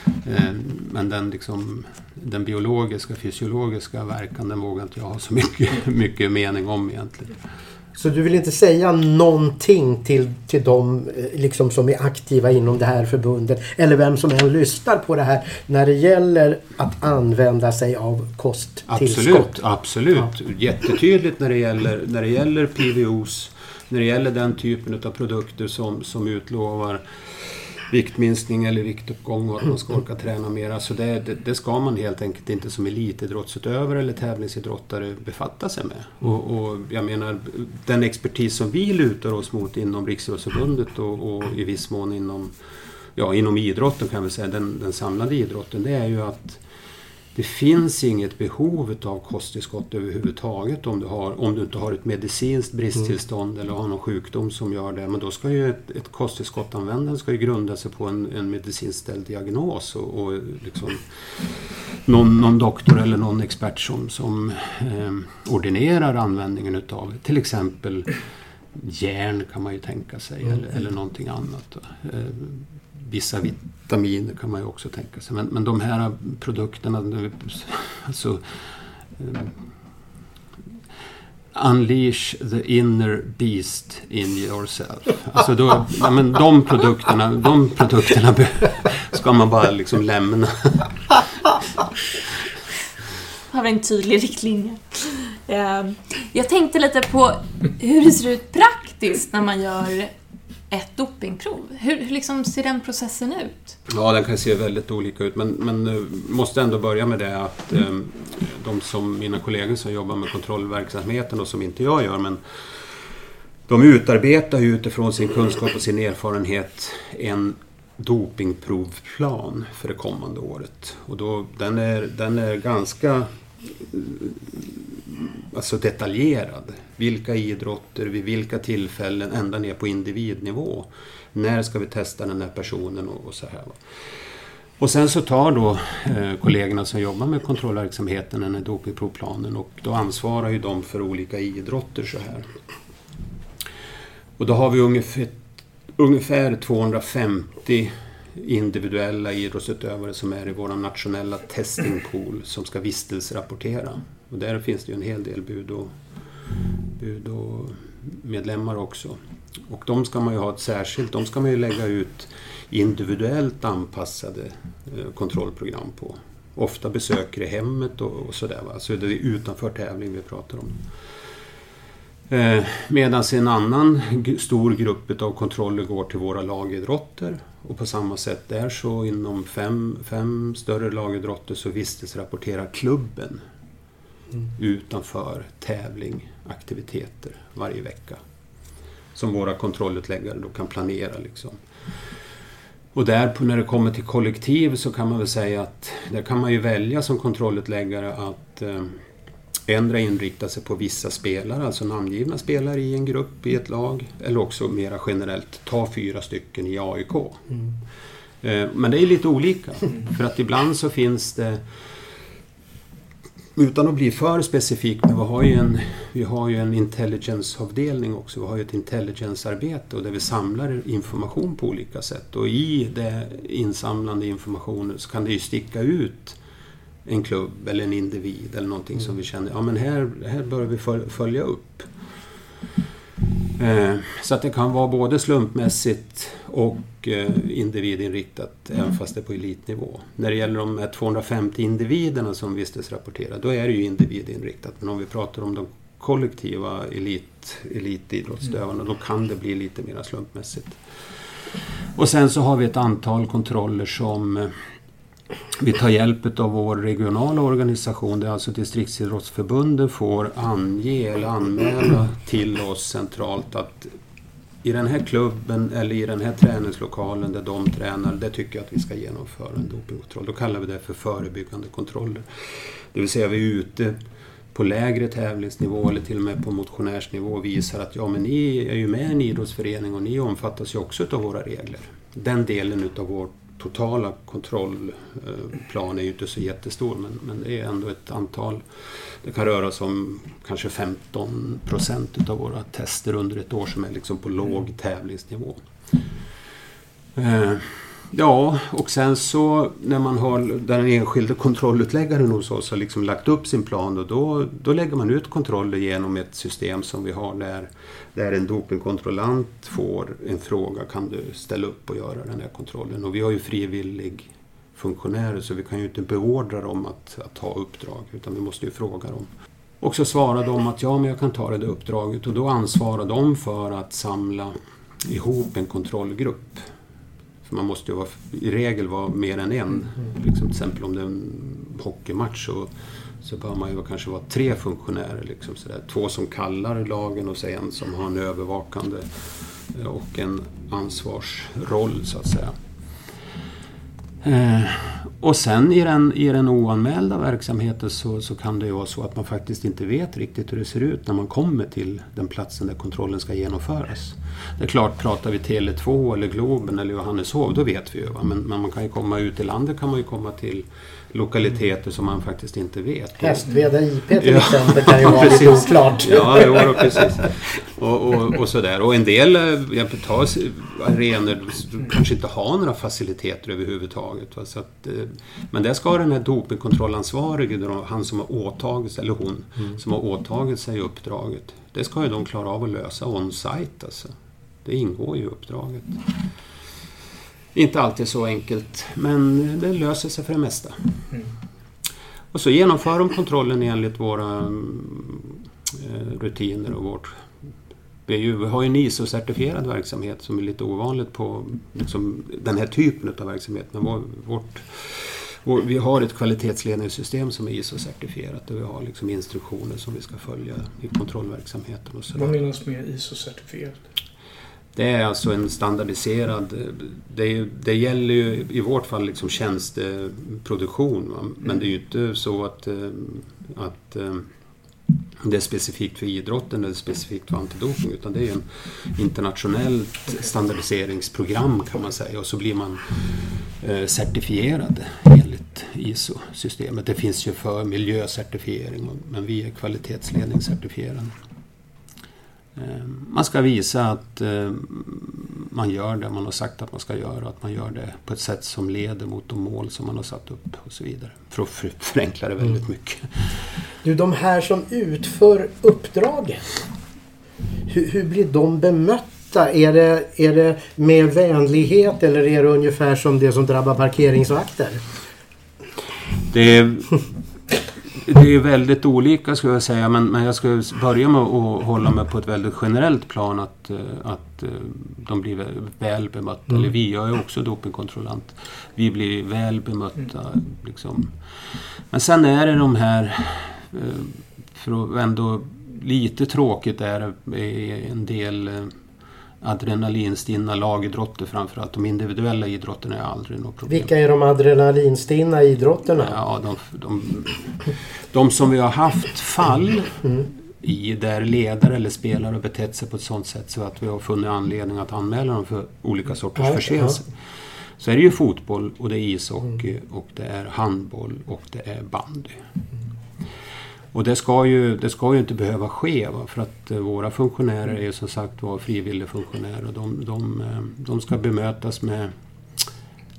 Eh, Men den, liksom, den biologiska, fysiologiska verkan, den vågar inte jag ha så mycket, mycket mening om egentligen. Så du vill inte säga någonting till, till de eh, liksom, som är aktiva inom det här förbundet eller vem som än lyssnar på det här när det gäller att använda sig av kosttillskott? Absolut, absolut. Jättetydligt när det, gäller, när det gäller PVOs, när det gäller den typen av produkter som, som utlovar viktminskning eller viktuppgång och att man ska orka träna mera. Så det, det, det ska man helt enkelt inte som elitidrottsutövare eller tävlingsidrottare befatta sig med. Och, och jag menar, den expertis som vi lutar oss mot inom Riksidrottsförbundet och, och i viss mån inom, ja, inom idrotten kan vi säga, den, den samlade idrotten, det är ju att det finns inget behov av kosttillskott överhuvudtaget om du, har, om du inte har ett medicinskt bristtillstånd eller har någon sjukdom som gör det. Men då ska ju ett, ett kosttillskott användaren ska ju grunda sig på en, en medicinskt ställd diagnos och, och liksom någon, någon doktor eller någon expert som, som eh, ordinerar användningen utav till exempel järn kan man ju tänka sig mm. eller, eller någonting annat. Eh, vissa vitaminer kan man ju också tänka sig. Men, men de här produkterna, alltså eh, Unleash the inner beast in yourself. Alltså då, ja, men de produkterna, de produkterna ska man bara liksom lämna. Har vi en tydlig riktlinje. Eh, jag tänkte lite på hur det ser ut praktiskt när man gör ett dopingprov. Hur, hur liksom ser den processen ut? Ja, den kan se väldigt olika ut men, men eh, måste ändå börja med det att eh, de som mina kollegor som jobbar med kontrollverksamheten och som inte jag gör men de utarbetar ju utifrån sin kunskap och sin erfarenhet en dopingprovplan för det kommande året. Och då, den, är, den är ganska alltså detaljerad. Vilka idrotter, vid vilka tillfällen, ända ner på individnivå. När ska vi testa den här personen och, och så här. Och sen så tar då eh, kollegorna som jobbar med kontrollverksamheten den här dopingprovplanen och då ansvarar ju de för olika idrotter så här. Och då har vi ungefär, ungefär 250 individuella idrottsutövare som är i vår nationella testingpool som ska vistelserapportera. Och där finns det ju en hel del bud och, bud och medlemmar också. Och de ska man ju ha ett särskilt, de ska man ju lägga ut individuellt anpassade eh, kontrollprogram på. Ofta besöker i hemmet och, och sådär. Va? Så det är utanför tävling vi pratar om. Eh, Medan en annan stor grupp av kontroller går till våra lagidrotter. Och på samma sätt där så inom fem, fem större lagidrotter så vistelsrapporterar klubben mm. utanför tävling, aktiviteter varje vecka. Som våra kontrollutläggare då kan planera. Liksom. Och där när det kommer till kollektiv så kan man väl säga att där kan man ju välja som kontrollutläggare att ändra inrikta sig på vissa spelare, alltså namngivna spelare i en grupp, i ett lag. Eller också mera generellt, ta fyra stycken i AIK. Mm. Eh, men det är lite olika. För att ibland så finns det utan att bli för specifik, men vi har ju en, vi har ju en intelligence-avdelning också. Vi har ju ett intelligence-arbete och där vi samlar information på olika sätt. Och i det insamlande informationen så kan det ju sticka ut en klubb eller en individ eller någonting mm. som vi känner, ja men här, här bör vi följa upp. Eh, så att det kan vara både slumpmässigt och eh, individinriktat, mm. även fast det är på elitnivå. När det gäller de här 250 individerna som vistelsrapporterar, då är det ju individinriktat. Men om vi pratar om de kollektiva elit, elitidrottsutövarna, mm. då kan det bli lite mer slumpmässigt. Och sen så har vi ett antal kontroller som vi tar hjälp av vår regionala organisation där alltså distriktsidrottsförbunden får ange eller anmäla till oss centralt att i den här klubben eller i den här träningslokalen där de tränar, där tycker jag att vi ska genomföra en dopingkontroll. Då kallar vi det för förebyggande kontroller. Det vill säga vi är ute på lägre tävlingsnivå eller till och med på motionärsnivå och visar att ja, men ni är ju med i en idrottsförening och ni omfattas ju också av våra regler. Den delen utav vårt totala kontrollplan är ju inte så jättestor men, men det är ändå ett antal. Det kan röra sig om kanske 15 procent utav våra tester under ett år som är liksom på låg tävlingsnivå. Eh, Ja, och sen så när man har den enskilde kontrollutläggaren hos oss har liksom lagt upp sin plan och då, då lägger man ut kontroller genom ett system som vi har där där en dopingkontrollant får en fråga, kan du ställa upp och göra den här kontrollen? Och vi har ju frivillig funktionärer så vi kan ju inte beordra dem att, att ta uppdrag utan vi måste ju fråga dem. Och så svarar de att ja, men jag kan ta det där uppdraget och då ansvarar de för att samla ihop en kontrollgrupp. För man måste ju vara, i regel vara mer än en. Liksom, till exempel om det är en hockeymatch så så bör man ju kanske vara tre funktionärer. Liksom sådär. Två som kallar lagen och så en som har en övervakande eh, och en ansvarsroll så att säga. Eh, och sen i den, i den oanmälda verksamheten så, så kan det ju vara så att man faktiskt inte vet riktigt hur det ser ut när man kommer till den platsen där kontrollen ska genomföras. Det är klart, pratar vi Tele2 eller Globen eller Johanneshov, då vet vi ju. Men, men man kan ju komma ut i landet kan man ju komma till lokaliteter som man faktiskt inte vet. Hästveda IP till exempel kan ju vara lite oklart. Ja, jo, då, precis. Och, och, och sådär. Och en del eh, jag tar arenor kanske inte har några faciliteter överhuvudtaget. Va? Så att, eh, men där ska den här dopingkontrollansvarige, han som har åtagit sig, eller hon, mm. som har åtagit sig uppdraget. Det ska ju de klara av att lösa on-site alltså. Det ingår ju i uppdraget. Inte alltid så enkelt, men det löser sig för det mesta. Och så genomför de kontrollen enligt våra eh, rutiner och vårt vi har ju en ISO-certifierad verksamhet som är lite ovanligt på liksom, den här typen av verksamhet. Men vår, vårt, vår, vi har ett kvalitetsledningssystem som är ISO-certifierat och vi har liksom instruktioner som vi ska följa i kontrollverksamheten. Och Vad menas med ISO-certifierat? Det är alltså en standardiserad... Det, det gäller ju i vårt fall liksom tjänsteproduktion. Va? Men mm. det är ju inte så att, eh, att eh, det är specifikt för idrotten eller specifikt för antidoping utan det är ju en internationellt standardiseringsprogram kan man säga och så blir man eh, certifierad enligt ISO-systemet. Det finns ju för miljöcertifiering men vi är kvalitetsledningscertifierade. Eh, man ska visa att eh, man gör det man har sagt att man ska göra och att man gör det på ett sätt som leder mot de mål som man har satt upp och så vidare. För att förenkla det väldigt mm. mycket. Du, de här som utför uppdraget. Hur, hur blir de bemötta? Är det, är det med vänlighet eller är det ungefär som det som drabbar parkeringsvakter? Det det är väldigt olika skulle jag säga men, men jag ska börja med att hålla mig på ett väldigt generellt plan att, eh, att eh, de blir väl bemötta. Mm. Eller vi, jag är också dopingkontrollant. Vi blir väl bemötta. Liksom. Men sen är det de här, eh, för att ändå lite tråkigt är det en del adrenalinstinna lagidrotter framförallt. De individuella idrotterna är aldrig något problem. Vilka är de adrenalinstinna idrotterna? Ja, de, de, de som vi har haft fall mm. i där ledare eller spelare har betett sig på ett sådant sätt så att vi har funnit anledning att anmäla dem för olika sorters ja, förseelser. Ja. Så är det ju fotboll och det är ishockey mm. och det är handboll och det är bandy. Och det ska ju, det ska ju inte behöva ske va? för att eh, våra funktionärer är ju som sagt var frivilligfunktionärer och de, de, eh, de ska bemötas med,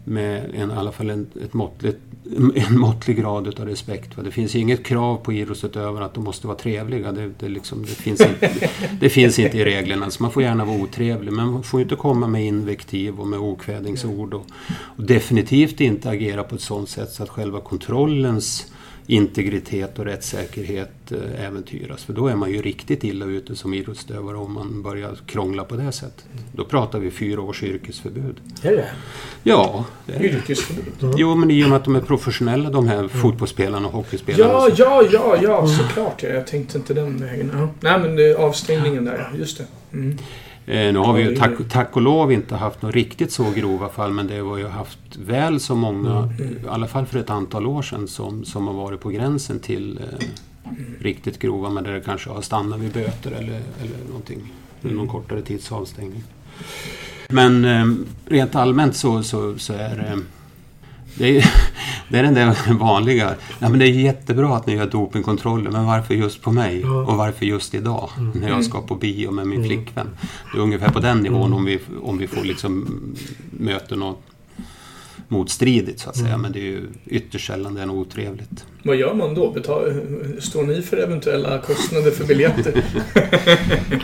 med en, i alla fall en, ett måttligt, en måttlig grad av respekt. Va? Det finns inget krav på idrottsutövare att de måste vara trevliga. Det, det, liksom, det, finns inte, det finns inte i reglerna. Så man får gärna vara otrevlig men man får inte komma med invektiv och med okvädingsord. Och, och definitivt inte agera på ett sådant sätt så att själva kontrollens integritet och rättssäkerhet eh, äventyras. För då är man ju riktigt illa ute som idrottsutövare om man börjar krångla på det sättet. Då pratar vi fyra års yrkesförbud. Är det Ja. Det är yrkesförbud? Mm. Jo, men i och med att de är professionella de här mm. fotbollsspelarna och hockeyspelarna. Ja, ja, ja, ja, såklart. Ja. Jag tänkte inte den vägen. Ja. Nej, men det, avstängningen där, just det. Mm. Eh, nu har vi ju tack, tack och lov inte haft några riktigt så grova fall men det har ju haft väl så många, mm. i alla fall för ett antal år sedan, som, som har varit på gränsen till eh, riktigt grova men där det kanske har stannat vid böter eller, eller någonting. Mm. Någon kortare tids avstängning. Men eh, rent allmänt så, så, så är det det är, det är den där vanliga. Ja, men det är jättebra att ni gör dopingkontroller, men varför just på mig? Ja. Och varför just idag? Mm. När jag ska på bio med min mm. flickvän. Det är ungefär på den nivån mm. om, vi, om vi får liksom möta något motstridigt så att säga. Mm. Men det är ju ytterst sällan det är något otrevligt. Vad gör man då? Betal, står ni för eventuella kostnader för biljetter?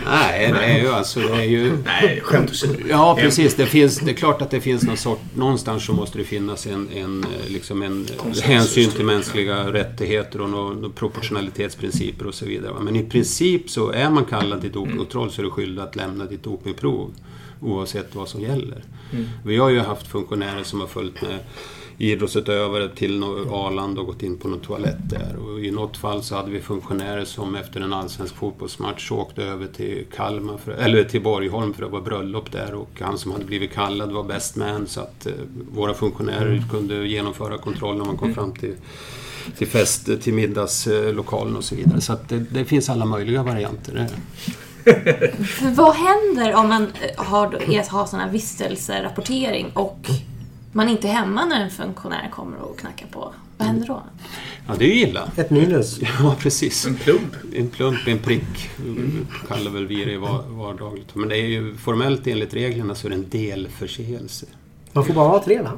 Nej, det är ju alltså... Det är ju... Nej, skämt åsido. Ja, precis. Det, finns, det är klart att det finns någon sort... Någonstans så måste det finnas en, en, liksom en hänsyn till mänskliga rättigheter och några proportionalitetsprinciper och så vidare. Men i princip så är man kallad till dopingkontroll så är du skyldig att lämna ditt dopingprov oavsett vad som gäller. Mm. Vi har ju haft funktionärer som har följt med idrottsutövare till Arlanda och gått in på någon toalett där. Och I något fall så hade vi funktionärer som efter en allsvensk fotbollsmatch åkte över till Kalmar, för, eller till Borgholm för att vara bröllop där och han som hade blivit kallad var best man så att eh, våra funktionärer kunde genomföra kontroll när man kom fram till till fest, till middagslokalen och så vidare. Så det, det finns alla möjliga varianter. För vad händer om man eh, har, har sån här vistelserapportering och man inte är hemma när en funktionär kommer och knackar på? Vad händer då? Ja, det är ju illa. Ett minus. Ja, precis. En plump. En plump, en prick kallar väl vi det vardagligt. Men det är ju formellt enligt reglerna så är det en delförseelse. Man får bara ha tre va?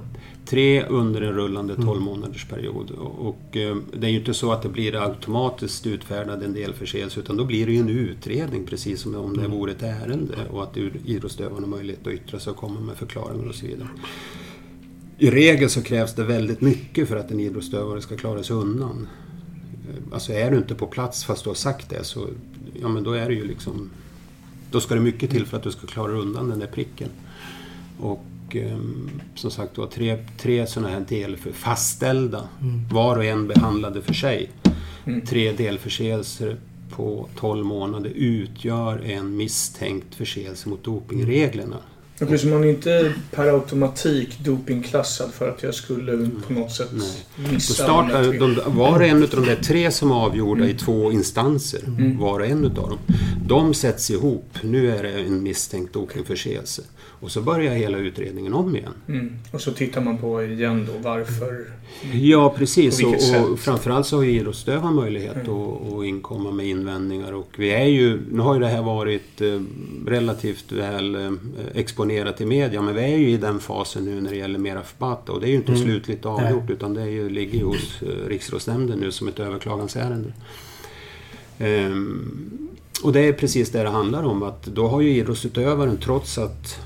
Tre under en rullande 12 månaders period. Och, eh, det är ju inte så att det blir automatiskt utfärdad en delförseelse utan då blir det ju en utredning precis som om det vore ett ärende och att idrottsutövaren har möjlighet att yttra sig och komma med förklaringar och så vidare. I regel så krävs det väldigt mycket för att en idrottsutövare ska klara sig undan. Eh, Alltså är du inte på plats fast du har sagt det så ja, men då är det ju liksom då ska det mycket till för att du ska klara undan den där pricken. Och ehm, som sagt var tre, tre sådana här del fastställda, var och en behandlade för sig. Tre delförseelser på 12 månader utgör en misstänkt förseelse mot dopingreglerna. Så man är inte per automatik dopingklassad för att jag skulle på något sätt Nej. Missa startar, de var och en av de där tre som är avgjorda i två instanser, Mm. var och en utav dem, de sätts ihop. Nu är det en misstänkt dopingförseelse. Och så börjar hela utredningen om igen. Mm. Och så tittar man på igen då varför. Ja, precis. Och, och framförallt så har ju idrottsutövaren möjlighet Mm. att, att inkomma med invändningar. Och vi är ju, nu har ju det här varit eh, relativt väl eh, exponerat i media, men vi är ju i den fasen nu när det gäller Mera Fbata. Och det är ju inte Mm. slutligt avgjort, utan det är ju, ligger ju hos eh, Riksidrottsnämnden nu som ett överklagansärende. Ehm, och det är precis det det handlar om. Att då har ju idrottsutövaren trots att,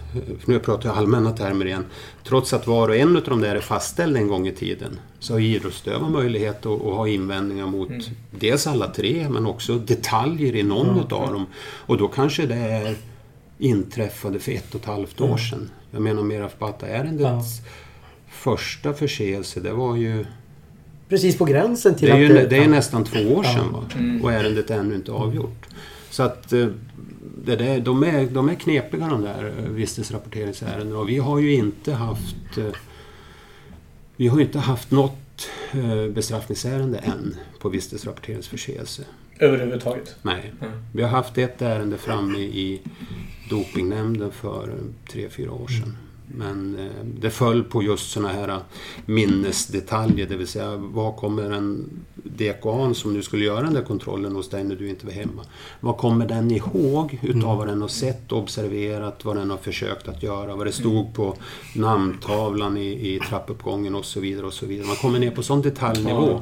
nu pratar jag allmänna termer igen, trots att var och en av de där är fastställd en gång i tiden så har idrottsutövaren möjlighet att, att ha invändningar mot Mm. dels alla tre men också detaljer i någon Ja, utav dem. Och då kanske det är inträffade för ett och ett halvt år Mm. sedan. Jag menar Meraf Bata-ärendets första förseelse, det var ju Precis på gränsen till det är, ju, att... det är nästan två år Ja. sedan va? Mm. och ärendet är ännu inte avgjort. Så att eh, det där, de, är, de är knepiga de där eh, vistelserapporteringsärendena och vi har ju inte haft eh, vi har inte haft något bestraffningsärende än på vistelserapporteringsförseelse. Överhuvudtaget. Nej. Mm. Vi har haft ett ärende framme i dopingnämnden för tre, fyra år sedan. Men eh, det föll på just sådana här minnesdetaljer, det vill säga vad kommer en DKAN som nu skulle göra den där kontrollen hos dig när du inte var hemma. Vad kommer den ihåg utav vad den har sett, observerat, vad den har försökt att göra, vad det stod på namntavlan i, i trappuppgången och så vidare. och så vidare. Man kommer ner på sån detaljnivå.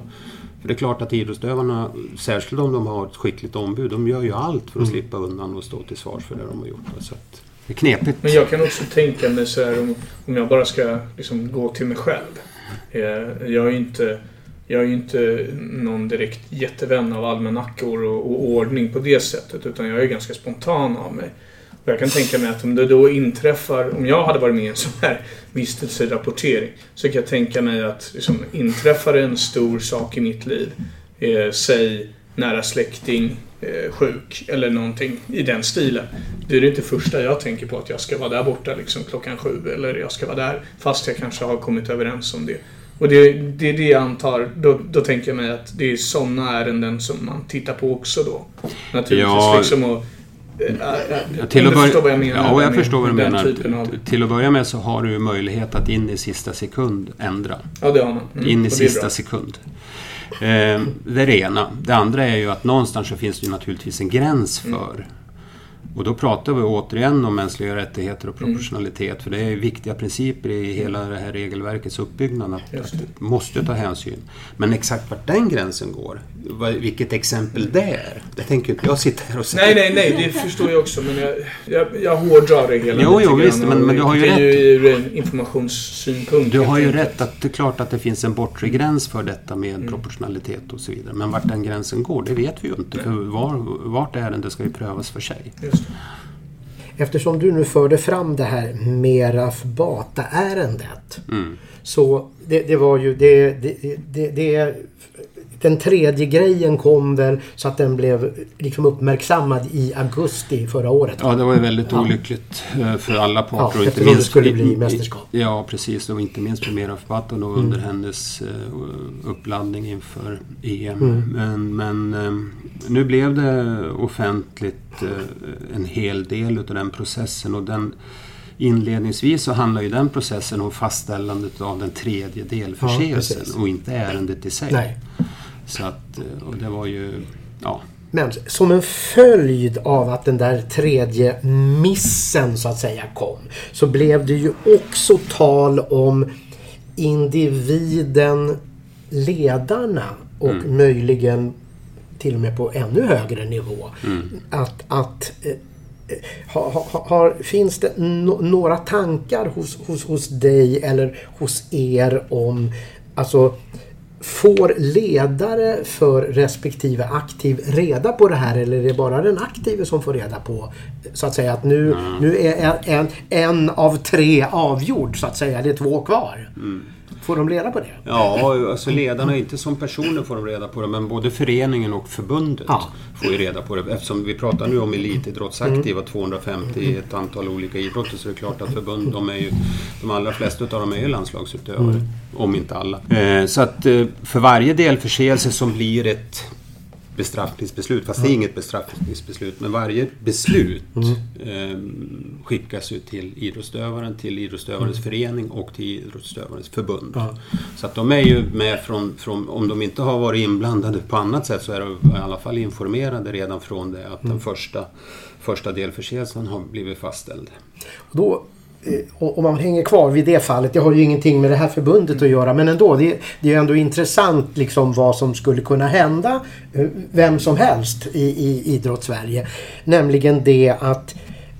För det är klart att idrottsutövarna, särskilt om de har ett skickligt ombud, de gör ju allt för att slippa undan och stå till svars för det de har gjort. Så det är knepigt. Men jag kan också tänka mig så här om, om jag bara ska liksom gå till mig själv. Eh, Jag är ju inte, jag är ju inte någon direkt jättevän av almanackor och, och ordning på det sättet. Utan jag är ganska spontan av mig. Jag kan tänka mig att om det då inträffar, om jag hade varit med i en sån här vistelserapportering. Så kan jag tänka mig att liksom, inträffar en stor sak i mitt liv. Eh, säg nära släkting eh, sjuk eller någonting i den stilen. Det är det inte första jag tänker på att jag ska vara där borta liksom klockan sju eller jag ska vara där fast jag kanske har kommit överens om det. Och det, det är det jag antar, då, då tänker jag mig att det är sådana ärenden som man tittar på också då. Naturligtvis Ja. liksom och, Ja, till om att börja, förstår vad jag menar. Ja, jag förstår vad du menar. Av, Till att börja med så har du möjlighet att in i sista sekund ändra. ja, det har man. Mm, in i sista sekund. Eh, det är det ena. Det andra är ju att någonstans så finns det naturligtvis en gräns Mm. Och då pratar vi återigen om mänskliga rättigheter och Mm. proportionalitet. För det är viktiga principer i hela det här regelverkets uppbyggnad. Att, att måste ta hänsyn. Men exakt vart den gränsen går, vilket exempel det är, det tänker inte jag sitta här och säga. Nej, nej, nej, det förstår jag också. Men jag, jag, jag hårdrar det hela Jo, lite jo, visst, men- men du har ju det är rätt. ur en informationssynpunkt. Du har ju enkelt. rätt att det är klart att det finns en bortre gräns för detta med proportionalitet och så vidare. Men vart den gränsen går, det vet vi ju inte. För var, vart ärende ska ju prövas för sig. Just. Eftersom du nu förde fram det här Meraf Bata-ärendet. Mm. Så det, det var ju det, det, det, den tredje grejen kom väl så att den blev liksom uppmärksammad i augusti förra året. Ja, det var ju väldigt Ja. olyckligt eh, för alla parter. Ja, eftersom det minst, skulle i- bli mästerskap. Ja, precis. Och inte minst för Mera Faton och Mm. under hennes eh, uppladdning inför EM. Mm. Men, men eh, nu blev det offentligt en hel del utav den processen. Och den, inledningsvis så handlar ju den processen om fastställandet av den tredje delförseelsen precis. och inte ärendet i sig. Nej. Så att, eh, och det var ju... Ja, Men som en följd av att den där tredje missen så att säga kom så blev det ju också tal om individen, ledarna och Mm. möjligen till och med på ännu högre nivå. Mm. Att, att eh, ha, ha, har, finns det no, några tankar hos, hos, hos dig eller hos er om alltså Får ledare för respektive aktiv reda på det här eller är det bara den aktive som får reda på så att säga att nu, nu är en, en av tre avgjord så att säga. Det är två kvar. Får de reda på det? Ja, alltså ledarna, inte som personer får de reda på det, men både föreningen och förbundet Ja. får ju reda på det. Eftersom vi pratar nu om elitidrottsaktiva, 250 i ett antal olika idrotter, så är det klart att förbund, de är ju, de allra flesta av dem är ju landslagsutövare. Om inte alla. Eh, så att eh, för varje delförseelse som blir ett bestraffningsbeslut, fast det är inget bestraffningsbeslut, men varje beslut eh, skickas ju till idrottsutövaren, till idrottsutövarens förening och till idrottsutövarens förbund. Ja. Så att de är ju med från, från, om de inte har varit inblandade på annat sätt så är de i alla fall informerade redan från det att den första, första delförseelsen har blivit fastställd. Och Då, och- om man hänger kvar vid det fallet, det har ju ingenting med det här förbundet att göra men ändå. Det, det är ändå intressant liksom vad som skulle kunna hända eh, vem som helst i, i idrottssverige. Nämligen det att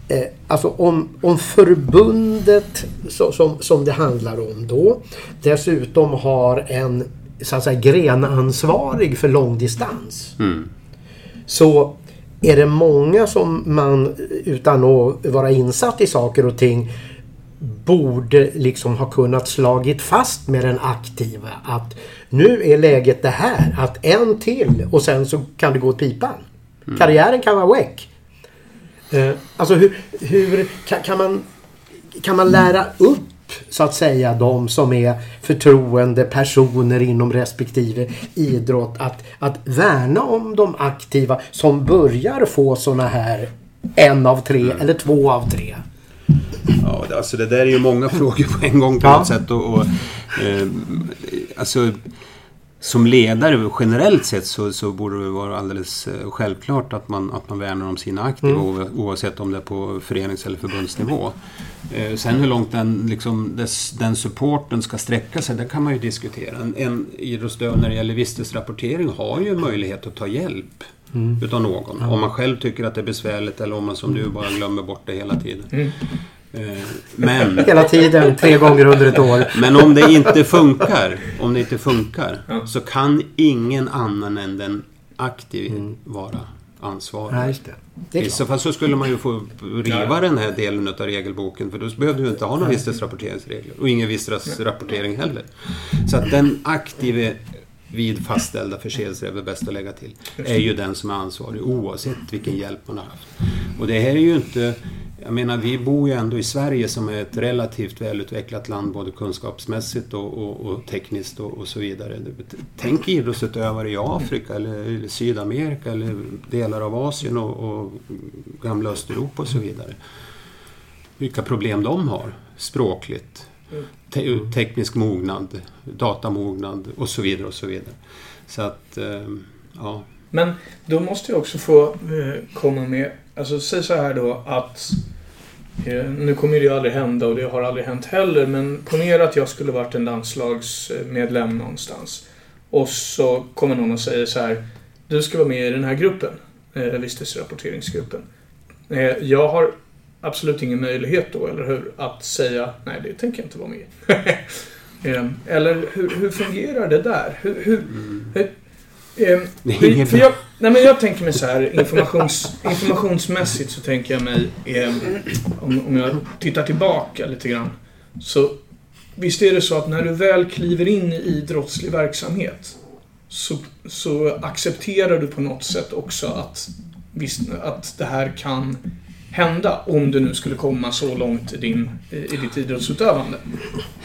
eh, alltså om, om förbundet så, som, som det handlar om då dessutom har en så att säga grenansvarig för långdistans Mm. så är det många som man utan att vara insatt i saker och ting borde liksom ha kunnat slagit fast med den aktiva att nu är läget det här att en till och sen så kan det gå åt pipan. Karriären kan vara väck. Eh, alltså hur, hur kan, kan man kan man lära upp så att säga de som är förtroende personer inom respektive idrott att, att värna om de aktiva som börjar få såna här en av tre eller två av tre. Ja, alltså det där är ju många frågor på en gång på Ja. något sätt. Och, och, eh, alltså, som ledare generellt sett så, så borde det vara alldeles eh, självklart att man, att man värnar om sina aktiva o- oavsett om det är på förenings eller förbundsnivå. Eh, sen hur långt den, liksom, dess, den supporten ska sträcka sig, det kan man ju diskutera. En, en idrottsutövare när det gäller vistelsrapportering har ju möjlighet att ta hjälp utav någon. Om man själv tycker att det är besvärligt eller om man som du bara glömmer bort det hela tiden. Eh, Men Hela tiden, tre gånger under ett år. men om det inte funkar, om det inte funkar så kan ingen annan än den aktiv vara ansvarig. Nej, just det. det I så fall så skulle man ju få riva den här delen av regelboken för då behövde du inte ha några vistelsrapporteringsregler och ingen vistelsrapportering heller. Så att den aktive vid fastställda förseelser är väl bäst att lägga till, är ju den som är ansvarig oavsett vilken hjälp man har haft. Och det här är ju inte jag menar, vi bor ju ändå i Sverige som är ett relativt välutvecklat land både kunskapsmässigt och, och, och tekniskt och, och så vidare. Tänk idrottsutövare i Afrika eller, eller Sydamerika eller delar av Asien och, och gamla Östeuropa och så vidare. Vilka problem de har språkligt, te teknisk mognad, datamognad och så vidare. och Så vidare. Så att, eh, ja. Men då måste jag också få eh, komma med, alltså säg så här då att eh, nu kommer det ju aldrig hända och det har aldrig hänt heller men ponera att jag skulle varit en landslagsmedlem någonstans. Och så kommer någon och säger så här Du ska vara med i den här gruppen, eh, vistelserapporteringsgruppen. Eh, jag har absolut ingen möjlighet då, eller hur? Att säga nej, det tänker jag inte vara med i. Eh, Eller hur, hur fungerar det där? Hur, hur, hur, Eh, är för, jag, nej men jag tänker mig så här, informations, informationsmässigt så tänker jag mig, eh, om, om jag tittar tillbaka lite grann. Så visst är det så att när du väl kliver in i idrottslig verksamhet så, så accepterar du på något sätt också att, visst, att det här kan hända om du nu skulle komma så långt i, din, i i ditt idrottsutövande.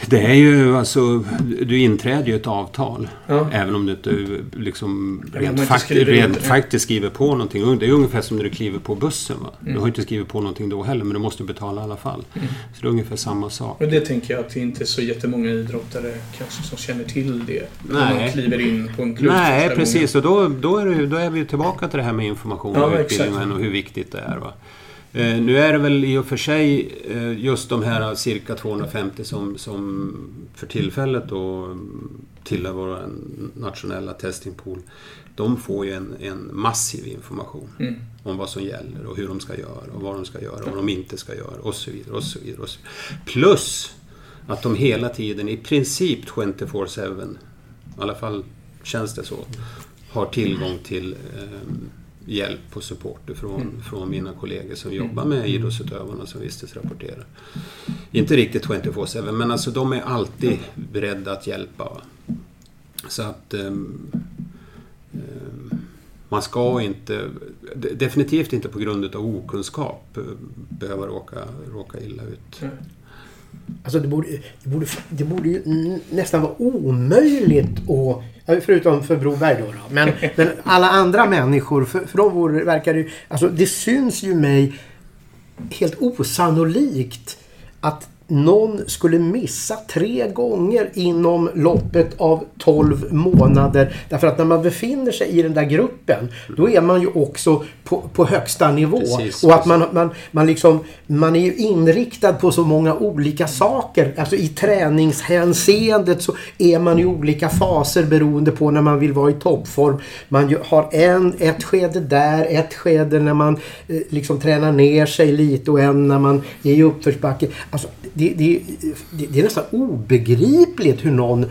Det är ju alltså, du inträder ju ett avtal. Ja. Även om du inte liksom rent, fakt skriver rent faktiskt skriver på någonting. Det är ungefär som när du kliver på bussen. Mm. Du har inte skrivit på någonting då heller, men du måste betala i alla fall. Mm. Så det är ungefär samma sak. Men det tänker jag att det inte är så jättemånga idrottare kanske som känner till det. När Nej. man kliver in på en klubb Nej, precis. Och då, då, är det, då är vi tillbaka till det här med information Ja, och exakt. utbildningen och hur viktigt det är. Va? Eh, nu är det väl i och för sig eh, just de här cirka 250 som, som för tillfället då tillhör vår nationella testingpool. De får ju en, en massiv information Mm. om vad som gäller och hur de ska göra och vad de ska göra och vad de inte ska göra och så vidare. Och så vidare, och så vidare. Plus att de hela tiden, i princip 24-7, i alla fall känns det så, har tillgång till eh, hjälp och support från, från mina kollegor som jobbar med idrottsutövarna som visstidsrapporterar. Inte riktigt 24-7 men alltså de är alltid beredda att hjälpa. Så att ehm, man ska inte, de- definitivt inte på grund av okunskap eh, behöva råka, råka illa ut. Alltså det borde, det borde, det borde ju nästan vara omöjligt att... Förutom för Broberg då. då men, men alla andra människor, för, för dem vore, verkar ju... Alltså det syns ju mig helt osannolikt att någon skulle missa tre gånger inom loppet av 12 månader. Därför att när man befinner sig i den där gruppen, då är man ju också på, på högsta nivå. Precis, och att man, man, man, liksom, man är ju inriktad på så många olika saker. Alltså i träningshänseendet så är man i olika faser beroende på när man vill vara i toppform. Man har en, ett skede där, ett skede när man eh, liksom tränar ner sig lite och en när man är i uppförsbacke. Alltså, det, det, är nästan obegripligt hur någon,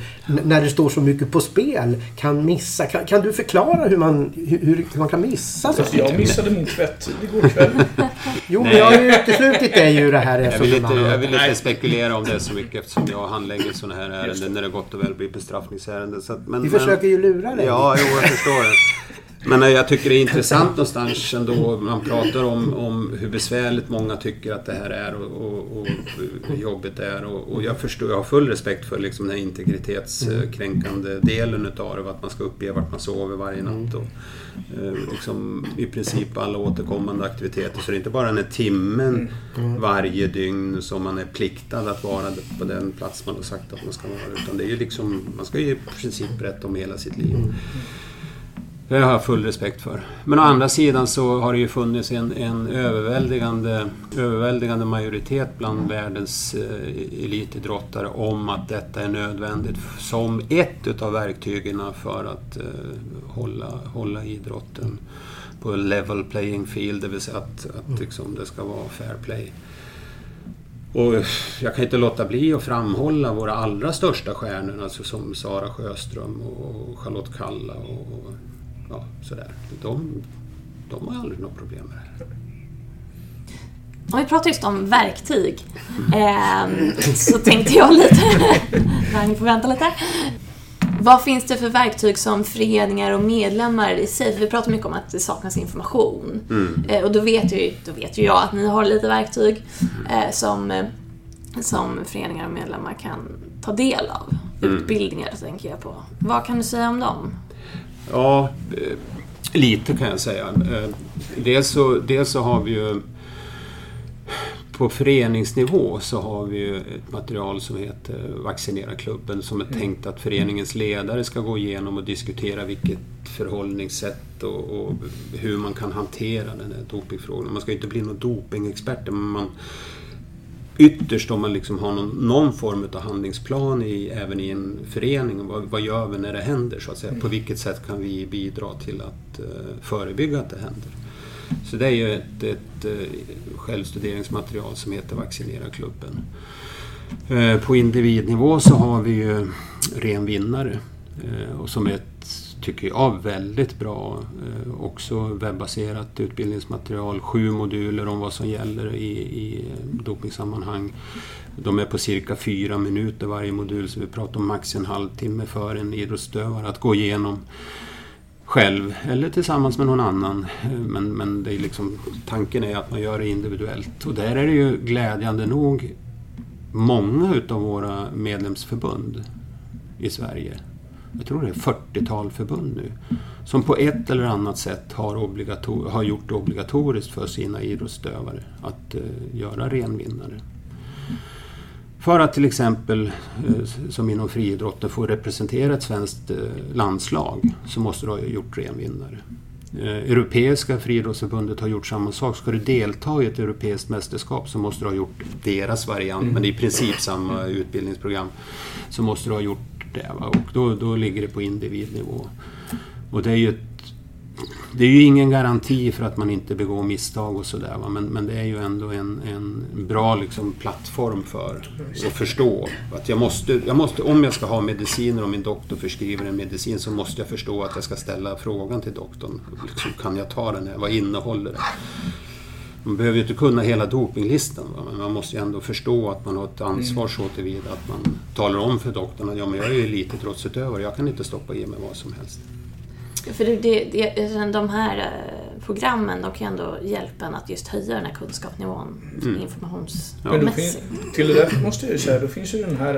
när det står så mycket på spel, kan missa. Kan, kan du förklara hur man, hur, hur man kan missa så? Jag missade min tvätt igår kväll. Jo, men jag har ju uteslutit dig ur det här Jag vill, inte, jag vill inte spekulera om det så mycket eftersom jag handlägger sådana här ärenden när det gott och väl blir bestraffningsärenden. Så att, men, Vi men- försöker ju lura dig. Ja, jo, jag förstår det. Men jag tycker det är intressant någonstans ändå. Man pratar om, om hur besvärligt många tycker att det här är och, och, och hur jobbigt det är. Och, och jag förstår, jag har full respekt för liksom den här integritetskränkande delen utav det. Att man ska uppge vart man sover varje natt. Och, eh, liksom, I princip alla återkommande aktiviteter. Så det är inte bara den här timmen varje dygn som man är pliktad att vara på den plats man har sagt att man ska vara. Utan det är ju liksom, man ska ju i princip berätta om hela sitt liv. Det har jag full respekt för. Men å andra sidan så har det ju funnits en, en överväldigande, överväldigande majoritet bland världens eh, elitidrottare om att detta är nödvändigt som ett utav verktygen för att eh, hålla, hålla idrotten på level playing field, det vill säga att, att liksom det ska vara fair play. Och jag kan inte låta bli att framhålla våra allra största stjärnor, alltså som Sara Sjöström och Charlotte Kalla och ja, sådär. De, de har aldrig något problem med det. Om vi pratar just om verktyg ehm, så tänkte jag lite... Ni får vänta lite. Vad finns det för verktyg som föreningar och medlemmar i sig, för vi pratar mycket om att det saknas information. Eh, och då vet, ju, då vet ju jag att ni har lite verktyg eh, som, eh, som föreningar och medlemmar kan ta del av. Utbildningar tänker jag på. Vad kan du säga om dem? Ja, eh, lite kan jag säga. Eh, Dels så, dels så har vi ju på föreningsnivå så har vi ju ett material som heter Vaccinera klubben som är tänkt att föreningens ledare ska gå igenom och diskutera vilket förhållningssätt och, och hur man kan hantera den här dopingfrågan. Man ska ju inte bli någon dopingexpert men man Ytterst om man liksom har någon, någon form av handlingsplan i, även i en förening. Vad, vad gör vi när det händer så att säga? På vilket sätt kan vi bidra till att eh, förebygga att det händer? Så det är ju ett, ett eh, självstuderingsmaterial som heter Vaccinera klubben. Eh, på individnivå så har vi ju ren vinnare och som är ett tycker jag, väldigt bra. Eh, också webbaserat utbildningsmaterial. Sju moduler om vad som gäller i, i dopingsammanhang. De är på cirka fyra minuter varje modul, så vi pratar om max en halvtimme för en idrottsutövare att gå igenom själv eller tillsammans med någon annan. Eh, men, men det är liksom, tanken är att man gör det individuellt. Och där är det ju glädjande nog många utav våra medlemsförbund i Sverige, jag tror det är 40-tal förbund nu, som på ett eller annat sätt har, obligator- har gjort det obligatoriskt för sina idrottsutövare att uh, göra renvinnare. För att till exempel, uh, som inom friidrotten, få representera ett svenskt uh, landslag så måste du ha gjort renvinnare. Europeiska friidrottsförbundet har gjort samma sak. Ska du delta i ett europeiskt mästerskap så måste du ha gjort deras variant, mm. men det är i princip samma utbildningsprogram. Så måste du ha gjort det. Va? Och då, då ligger det på individnivå. Och det är ju ett, det är ju ingen garanti för att man inte begår misstag och sådär. Men, men det är ju ändå en, en bra liksom, plattform för att förstå att jag måste, jag måste, om jag ska ha mediciner och min doktor förskriver en medicin så måste jag förstå att jag ska ställa frågan till doktorn. Liksom, kan jag ta den här? Vad innehåller den? Man behöver ju inte kunna hela dopinglistan, va? men man måste ju ändå förstå att man har ett ansvar mm. så tillvida att man talar om för doktorn att ja, men jag är ju elitidrottsutövare, jag kan inte stoppa i mig vad som helst. För det, det, de här eh, programmen de kan ändå hjälpa en att just höja den här kunskapsnivån mm. informationsmässigt. Ja, till det där måste jag säga, då finns ju den här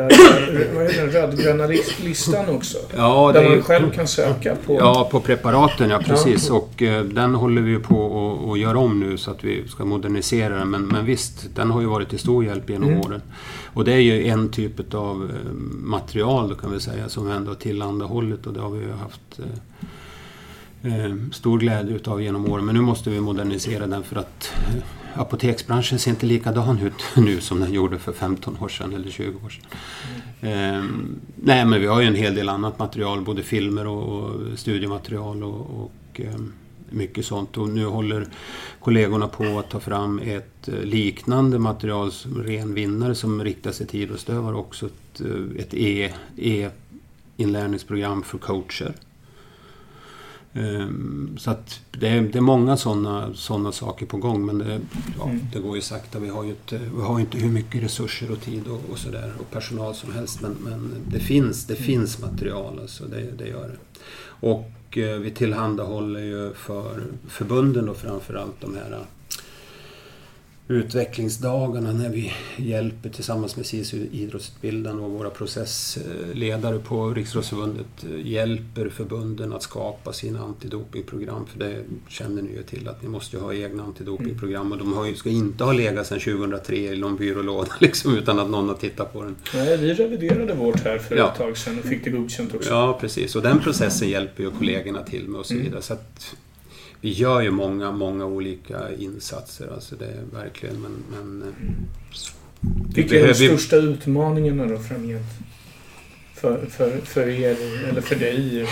vad heter den, rödgröna listan också. Ja, där man själv kan söka på... Ja, på preparaten, ja precis. Ja. Och eh, den håller vi på att göra om nu så att vi ska modernisera den. Men, men visst, den har ju varit till stor hjälp genom mm. åren. Och det är ju en typ av eh, material då kan vi säga som vi ändå har tillhandahållit och det har vi ju haft eh, Eh, stor glädje utav genom åren. Men nu måste vi modernisera den för att eh, apoteksbranschen ser inte likadan ut nu som den gjorde för 15 år sedan eller 20 år sedan. Mm. Nej men vi har ju en hel del annat material, både filmer och, och studiematerial och, och ehm, mycket sånt. Och nu håller kollegorna på att ta fram ett eh, liknande material, ren vinnare, som riktar sig till idrottsutövare. Också ett, ett e, e-inlärningsprogram för coacher. Ehm, så att det är, det är många sådana såna saker på gång men det, ja, mm. det går ju sakta. Vi har ju inte, vi har inte hur mycket resurser och tid och, och sådär och personal som helst men, men det, finns, det finns material, alltså, det, det gör det. Och eh, vi tillhandahåller ju för förbunden då framförallt de här utvecklingsdagarna när vi hjälper tillsammans med SISU idrottsutbildarna och våra processledare på Riksidrottsförbundet eh, hjälper förbunden att skapa sina antidopingprogram. För det känner ni ju till att ni måste ha egna antidopingprogram och de ju, ska inte ha legat sedan 2003 i någon byrålåda liksom, utan att någon har tittat på den. Nej, vi reviderade vårt här för ja. ett tag sedan och fick det godkänt också. Ja, precis. Och den processen hjälper ju kollegorna till med och så mm. vidare. Mm. Så att, vi gör ju många, många olika insatser. Alltså det är verkligen, men... men eh, Vilka är de största utmaningarna då framgent? För, för, för er, eller för dig?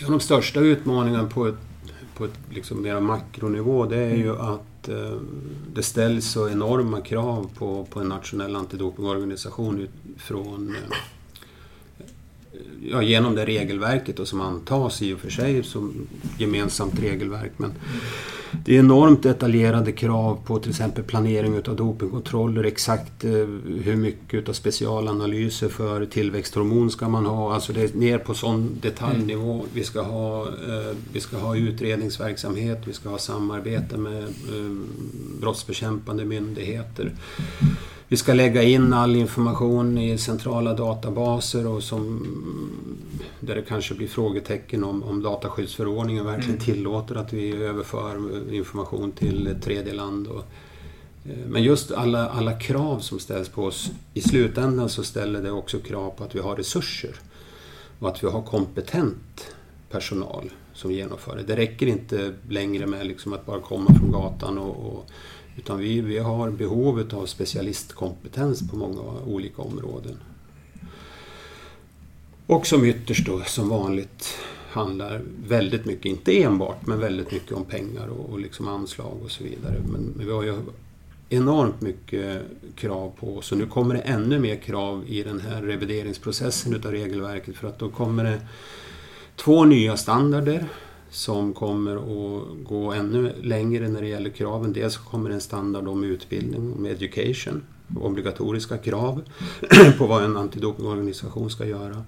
Ja, de största utmaningarna på ett, på ett liksom mer makronivå det är mm. ju att eh, det ställs så enorma krav på, på en nationell antidopingorganisation från eh, ja, genom det regelverket och som antas i och för sig som gemensamt regelverk. Men det är enormt detaljerade krav på till exempel planering utav dopingkontroller, exakt eh, hur mycket utav specialanalyser för tillväxthormon ska man ha. Alltså det är ner på sån detaljnivå. Vi ska ha, eh, vi ska ha utredningsverksamhet, vi ska ha samarbete med eh, brottsbekämpande myndigheter. Vi ska lägga in all information i centrala databaser och som, där det kanske blir frågetecken om, om dataskyddsförordningen verkligen mm. tillåter att vi överför information till tredje land. Och, eh, men just alla, alla krav som ställs på oss, i slutändan så ställer det också krav på att vi har resurser och att vi har kompetent personal som genomför det. Det räcker inte längre med liksom att bara komma från gatan och, och utan vi, vi har behovet av specialistkompetens på många olika områden. Och som ytterst då, som vanligt, handlar väldigt mycket, inte enbart, men väldigt mycket om pengar och, och liksom anslag och så vidare. Men, men vi har ju enormt mycket krav på oss och nu kommer det ännu mer krav i den här revideringsprocessen utav regelverket för att då kommer det två nya standarder som kommer att gå ännu längre när det gäller kraven. Dels kommer en standard om utbildning, om education, obligatoriska krav på vad en antidopingorganisation ska göra.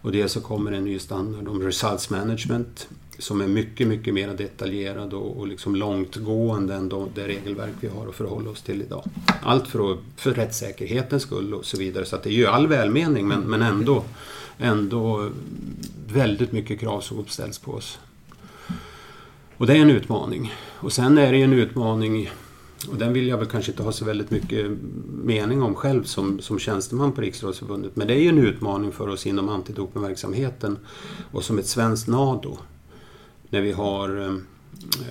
Och dels så kommer en ny standard om results management som är mycket, mycket mer detaljerad och, och liksom långtgående än de, det regelverk vi har att förhålla oss till idag. Allt för, att, för rättssäkerhetens skull och så vidare. Så att det är ju all välmening men, men ändå, ändå väldigt mycket krav som uppställs på oss. Och det är en utmaning. Och sen är det ju en utmaning och den vill jag väl kanske inte ha så väldigt mycket mening om själv som, som tjänsteman på Riksidrottsförbundet. Men det är ju en utmaning för oss inom antidopingverksamheten och som ett svenskt NADO. När vi har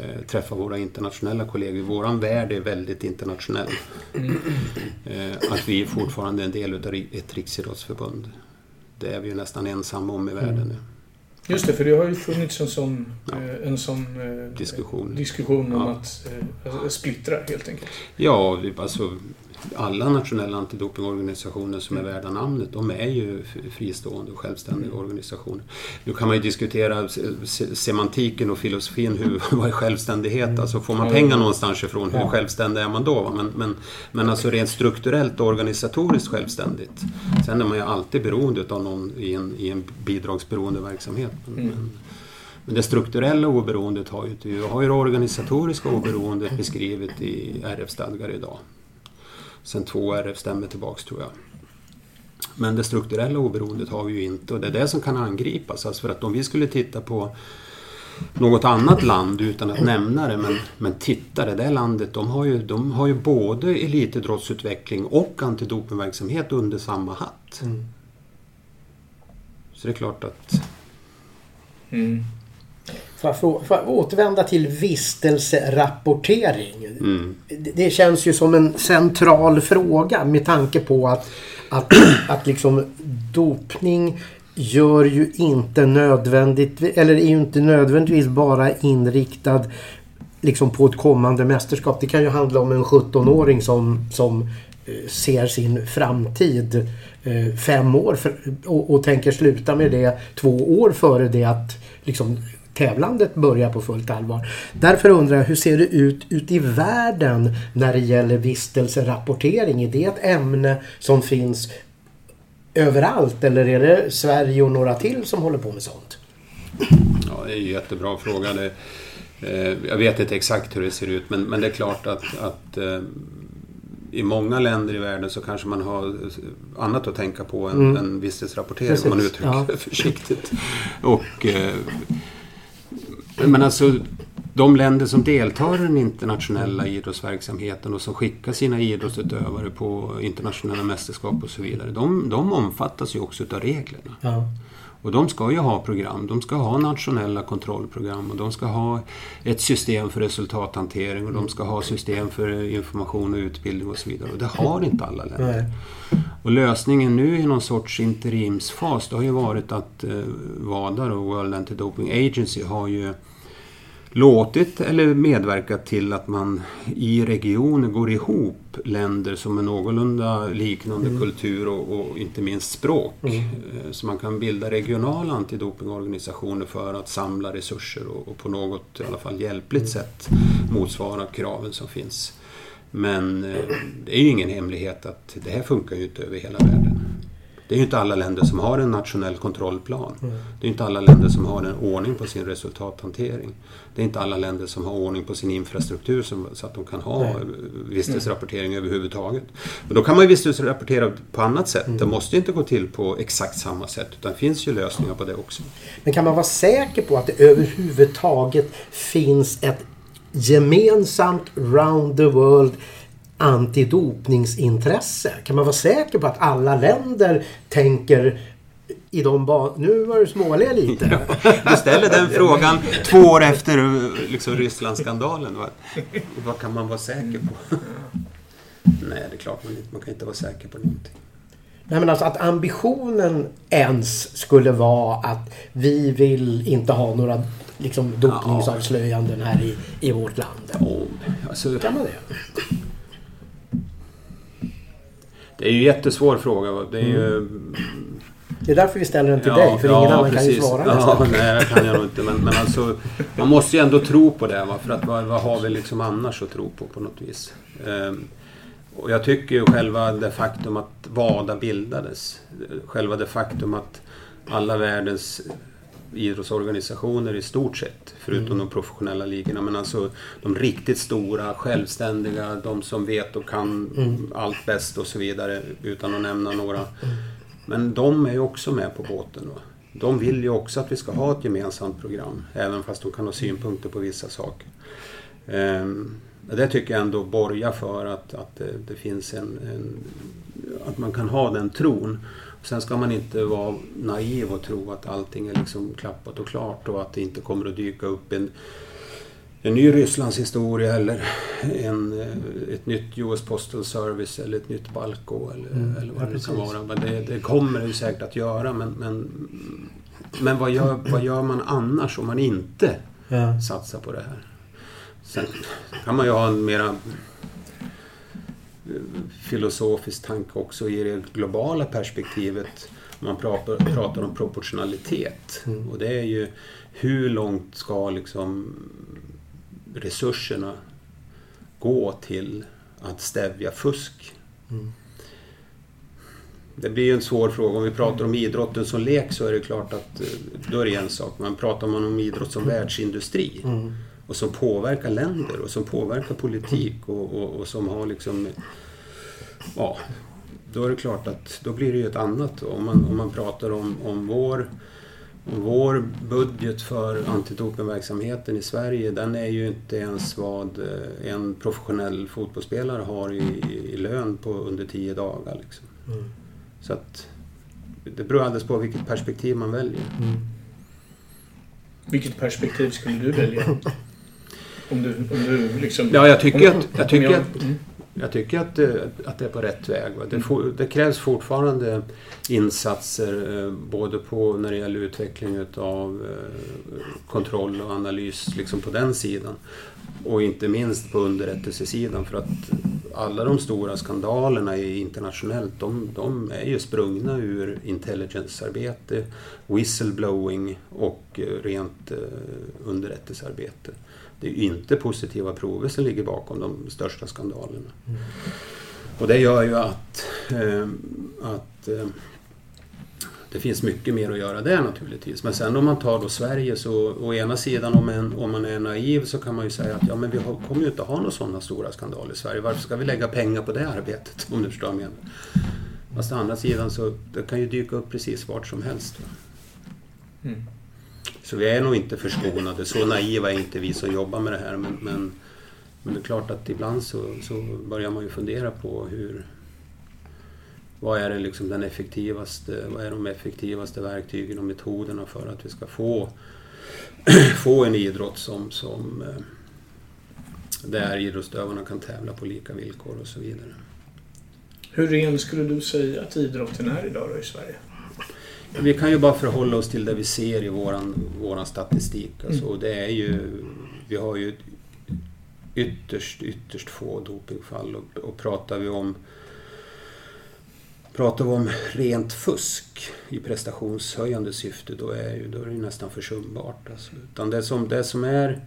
eh, träffat våra internationella kollegor. Vår värld är väldigt internationell. Eh, att vi är fortfarande en del av ett riksidrottsförbund. Det är vi ju nästan ensamma om i världen nu. Just det, för det har ju funnits en sån, ja. Eh, en sån eh, diskussion, diskussion om ja. att eh, splittra helt enkelt. Ja, alltså alla nationella antidopingorganisationer som är värda namnet, de är ju fristående och självständiga mm. organisationer. Nu kan man ju diskutera semantiken och filosofin, hur, vad är självständighet? Mm. Alltså får man pengar någonstans ifrån, hur självständig är man då? Men, men, men alltså rent strukturellt och organisatoriskt självständigt. Sen är man ju alltid beroende av någon i en, i en bidragsberoende verksamhet. Men, mm. men, det strukturella oberoendet har ju har ju det organisatoriska oberoendet beskrivet i RF-stadgar idag. Sen två RF-stämmor tillbaks tror jag. Men det strukturella oberoendet har vi ju inte och det är det som kan angripas. Alltså för att om vi skulle titta på något annat land utan att nämna det, men, men titta det där landet, de har ju, de har ju både elitidrottsutveckling och antidopingverksamhet under samma hatt. Mm. Så det är klart att... Mm. För att, för att återvända till vistelserapportering. Mm. Det känns ju som en central fråga med tanke på att, att, att liksom dopning gör ju inte nödvändigt eller är ju inte nödvändigtvis bara inriktad liksom på ett kommande mästerskap. Det kan ju handla om en 17-åring som, som eh, ser sin framtid eh, fem år för, och, och tänker sluta med det två år före det att liksom tävlandet börjar på fullt allvar. Därför undrar jag, hur ser det ut ute i världen när det gäller vistelserapportering? Är det ett ämne som finns överallt eller är det Sverige och några till som håller på med sånt? Ja, det är en jättebra fråga. Det, eh, jag vet inte exakt hur det ser ut men, men det är klart att, att eh, i många länder i världen så kanske man har annat att tänka på än, mm. än visstidsrapportering om man uttrycker ja. försiktigt. Och eh, men alltså, de länder som deltar i den internationella idrottsverksamheten och som skickar sina idrottsutövare på internationella mästerskap och så vidare. De, de omfattas ju också av reglerna. Ja. Och de ska ju ha program. De ska ha nationella kontrollprogram och de ska ha ett system för resultathantering och de ska ha system för information och utbildning och så vidare. Och det har inte alla länder. Och lösningen nu i någon sorts interimsfas det har ju varit att eh, WADA och World Anti-Doping Agency har ju låtit eller medverkat till att man i regioner går ihop länder som är någorlunda liknande mm. kultur och, och, inte minst språk. Mm. Eh, så man kan bilda regionala antidopingorganisationer för att samla resurser och, och, på något i alla fall hjälpligt sätt motsvara kraven som finns. Men eh, det är ju ingen hemlighet att det här funkar ju inte över hela världen. Det är ju inte alla länder som har en nationell kontrollplan. Mm. Det är inte alla länder som har en ordning på sin resultathantering. Det är inte alla länder som har ordning på sin infrastruktur som, så att de kan ha Nej. vistelserapportering mm. överhuvudtaget. Men då kan man ju vistelserapportera på annat sätt. Mm. Det måste inte gå till på exakt samma sätt utan det finns ju lösningar på det också. Men kan man vara säker på att det överhuvudtaget finns ett gemensamt round the world antidopningsintresse? Kan man vara säker på att alla länder tänker i de banorna? Nu var du smålig lite. Ja, du ställer den frågan två år efter liksom, Rysslandsskandalen. Vad, vad kan man vara säker på? Nej, det är klart man inte. Man kan inte vara säker på någonting. Nej men alltså att ambitionen ens skulle vara att vi vill inte ha några liksom, dopningsavslöjanden här i, i vårt land. Ja, alltså, kan man det? Det är ju en jättesvår fråga. Det är ju... Det är därför vi ställer den till Ja, dig, för ja, ingen annan kan ju precis. svara Ja, nej, det kan jag nog inte. Men, men alltså, man måste ju ändå tro på det. Va? För att vad, vad har vi liksom annars att tro på på något vis? Ehm, och jag tycker ju själva det faktum att WADA bildades. Själva det faktum att alla världens idrottsorganisationer i stort sett, förutom de professionella ligorna, men alltså de riktigt stora, självständiga, de som vet och kan allt bäst och så vidare, utan att nämna några. Men de är ju också med på båten. Då. De vill ju också att vi ska ha ett gemensamt program, även fast de kan ha synpunkter på vissa saker. Ehm, det tycker jag ändå borgar för att, att det, det finns en, en... Att man kan ha den tron. Sen ska man inte vara naiv och tro att allting är liksom klappat och klart och att det inte kommer att dyka upp en, en ny Rysslands historia eller en, eh, ett nytt US Postal Service eller ett nytt Balco eller, Mm, eller ja, vad det precis. kan vara. Men det, det kommer det ju säkert att göra men, men, men vad, gör, vad gör man annars om man inte Ja. satsa på det här. Sen kan man ju ha en mera filosofisk tanke också i det globala perspektivet. Man pratar, pratar om proportionalitet. Mm. Och det är ju hur långt ska liksom resurserna gå till att stävja fusk? Mm. Det blir ju en svår fråga. Om vi pratar om idrotten som lek så är det klart att eh, då är det en sak. Men pratar man om idrott som världsindustri Mm. Och som påverkar länder och som påverkar politik och, och, och som har liksom... Ja, då är det klart att då blir det ju ett annat. Om man, om man pratar om, om vår vår budget för antidopingverksamheten i Sverige den är ju inte ens vad eh, en professionell fotbollsspelare har i, i, i lön på under tio dagar. Liksom. Mm. Så att det beror alldeles på vilket perspektiv man väljer. Mm. Vilket perspektiv skulle du välja? Om du, om du liksom... Ja, jag tycker om- att- jag tycker att- Mm. Jag tycker att att det är på rätt väg. Det, for, det krävs fortfarande insatser eh, både på när det gäller utveckling utav eh, kontroll och analys liksom på den sidan. Och inte minst på underrättelsesidan för att alla de stora skandalerna internationellt de, de är ju sprungna ur intelligence-arbete, whistleblowing och eh, rent underrättelsearbete. Det är ju inte positiva prover som ligger bakom de största skandalerna. Och det gör ju att, eh, att eh, det finns mycket mer att göra där naturligtvis. Men sen om man tar då Sverige så å ena sidan om, en, om man är naiv så kan man ju säga att ja, men vi har, kommer ju inte ha några sådana stora skandaler i Sverige. Varför ska vi lägga pengar på det arbetet? Om du förstår vad jag menar. Fast å andra sidan så det kan ju dyka upp precis vart som helst. Mm. Så vi är nog inte förskonade. Så naiva är inte vi som jobbar med det här. Men, men, men det är klart att ibland så, så börjar man ju fundera på hur... Vad är det liksom den effektivaste, vad är de effektivaste verktygen och metoderna för att vi ska få, få en idrott som, som eh, där idrottsutövarna kan tävla på lika villkor och så vidare. Hur ren skulle du säga att idrotten är idag då i Sverige? Vi kan ju bara förhålla oss till det vi ser i våran, våran statistik. Alltså, Mm. och det är ju, vi har ju ytterst, ytterst få dopingfall. Och, och pratar vi om Pratar vi om rent fusk i prestationshöjande syfte då är, ju, då är det ju nästan försumbart. Alltså. Utan det som, det, som är,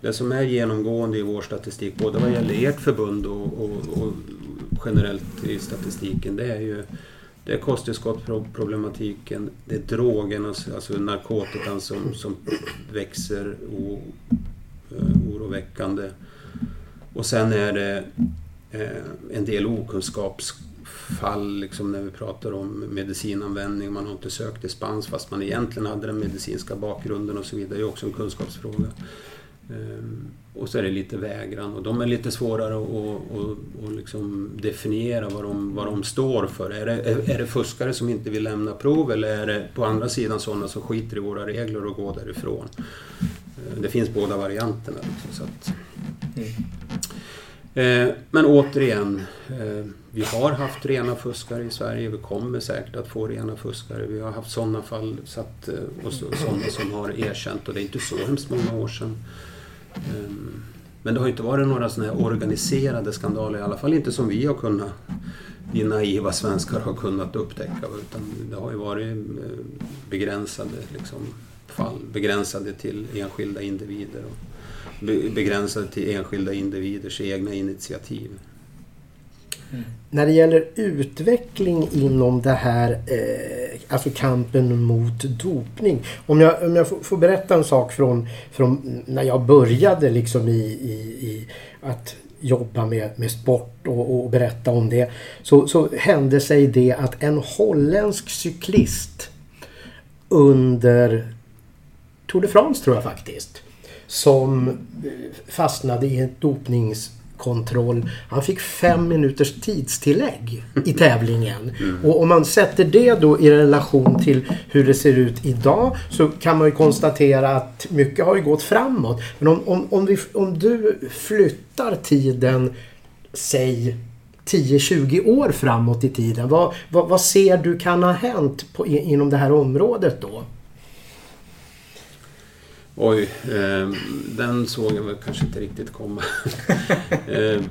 det som är genomgående i vår statistik, både vad gäller ert förbund och, och, och generellt i statistiken, det är ju det är kosttillskottsproblematiken, det är drogerna, alltså, alltså narkotikan som, som växer o, eh, oroväckande. Och sen är det eh, en del okunskapsfall liksom när vi pratar om medicinanvändning. Man har inte sökt dispens fast man egentligen hade den medicinska bakgrunden och så vidare. Det är också en kunskapsfråga. Ehm, och så är det lite vägran och de är lite svårare att, att, att, att liksom definiera vad de, vad de står för. Är det, är, är det fuskare som inte vill lämna prov eller är det på andra sidan sådana som skiter i våra regler och går därifrån? Eh, Det finns båda varianterna. Liksom, så att, Eh, Men återigen, eh, vi har haft rena fuskare i Sverige. Vi kommer säkert att få rena fuskare. Vi har haft sådana fall så att, och så, sådana som har erkänt och det är inte så hemskt många år sedan. Ehm, men det har inte varit några sådana här organiserade skandaler, i alla fall inte som vi har kunnat, vi naiva svenskar har kunnat upptäcka. Utan det har ju varit eh, begränsade liksom, fall, begränsade till enskilda individer. Och begränsade till enskilda individers egna initiativ. Mm. När det gäller utveckling inom det här, eh, alltså kampen mot dopning. Om jag, om jag får, berätta en sak från, från när jag började liksom i, i, i att jobba med, med sport och, och, berätta om det. Så, så hände sig det att en holländsk cyklist under Tour de France tror jag faktiskt som eh, fastnade i ett dopnings kontroll. Han fick fem minuters tidstillägg i tävlingen. Mm. Och om man sätter det då i relation till hur det ser ut idag så kan man ju konstatera att mycket har ju gått framåt. Men om, om, om, vi, om du flyttar tiden, säg 10-20 år framåt i tiden. Vad, vad, vad, ser du kan ha hänt på, inom det här området då? Oj, eh, den såg jag väl kanske inte riktigt komma. eh,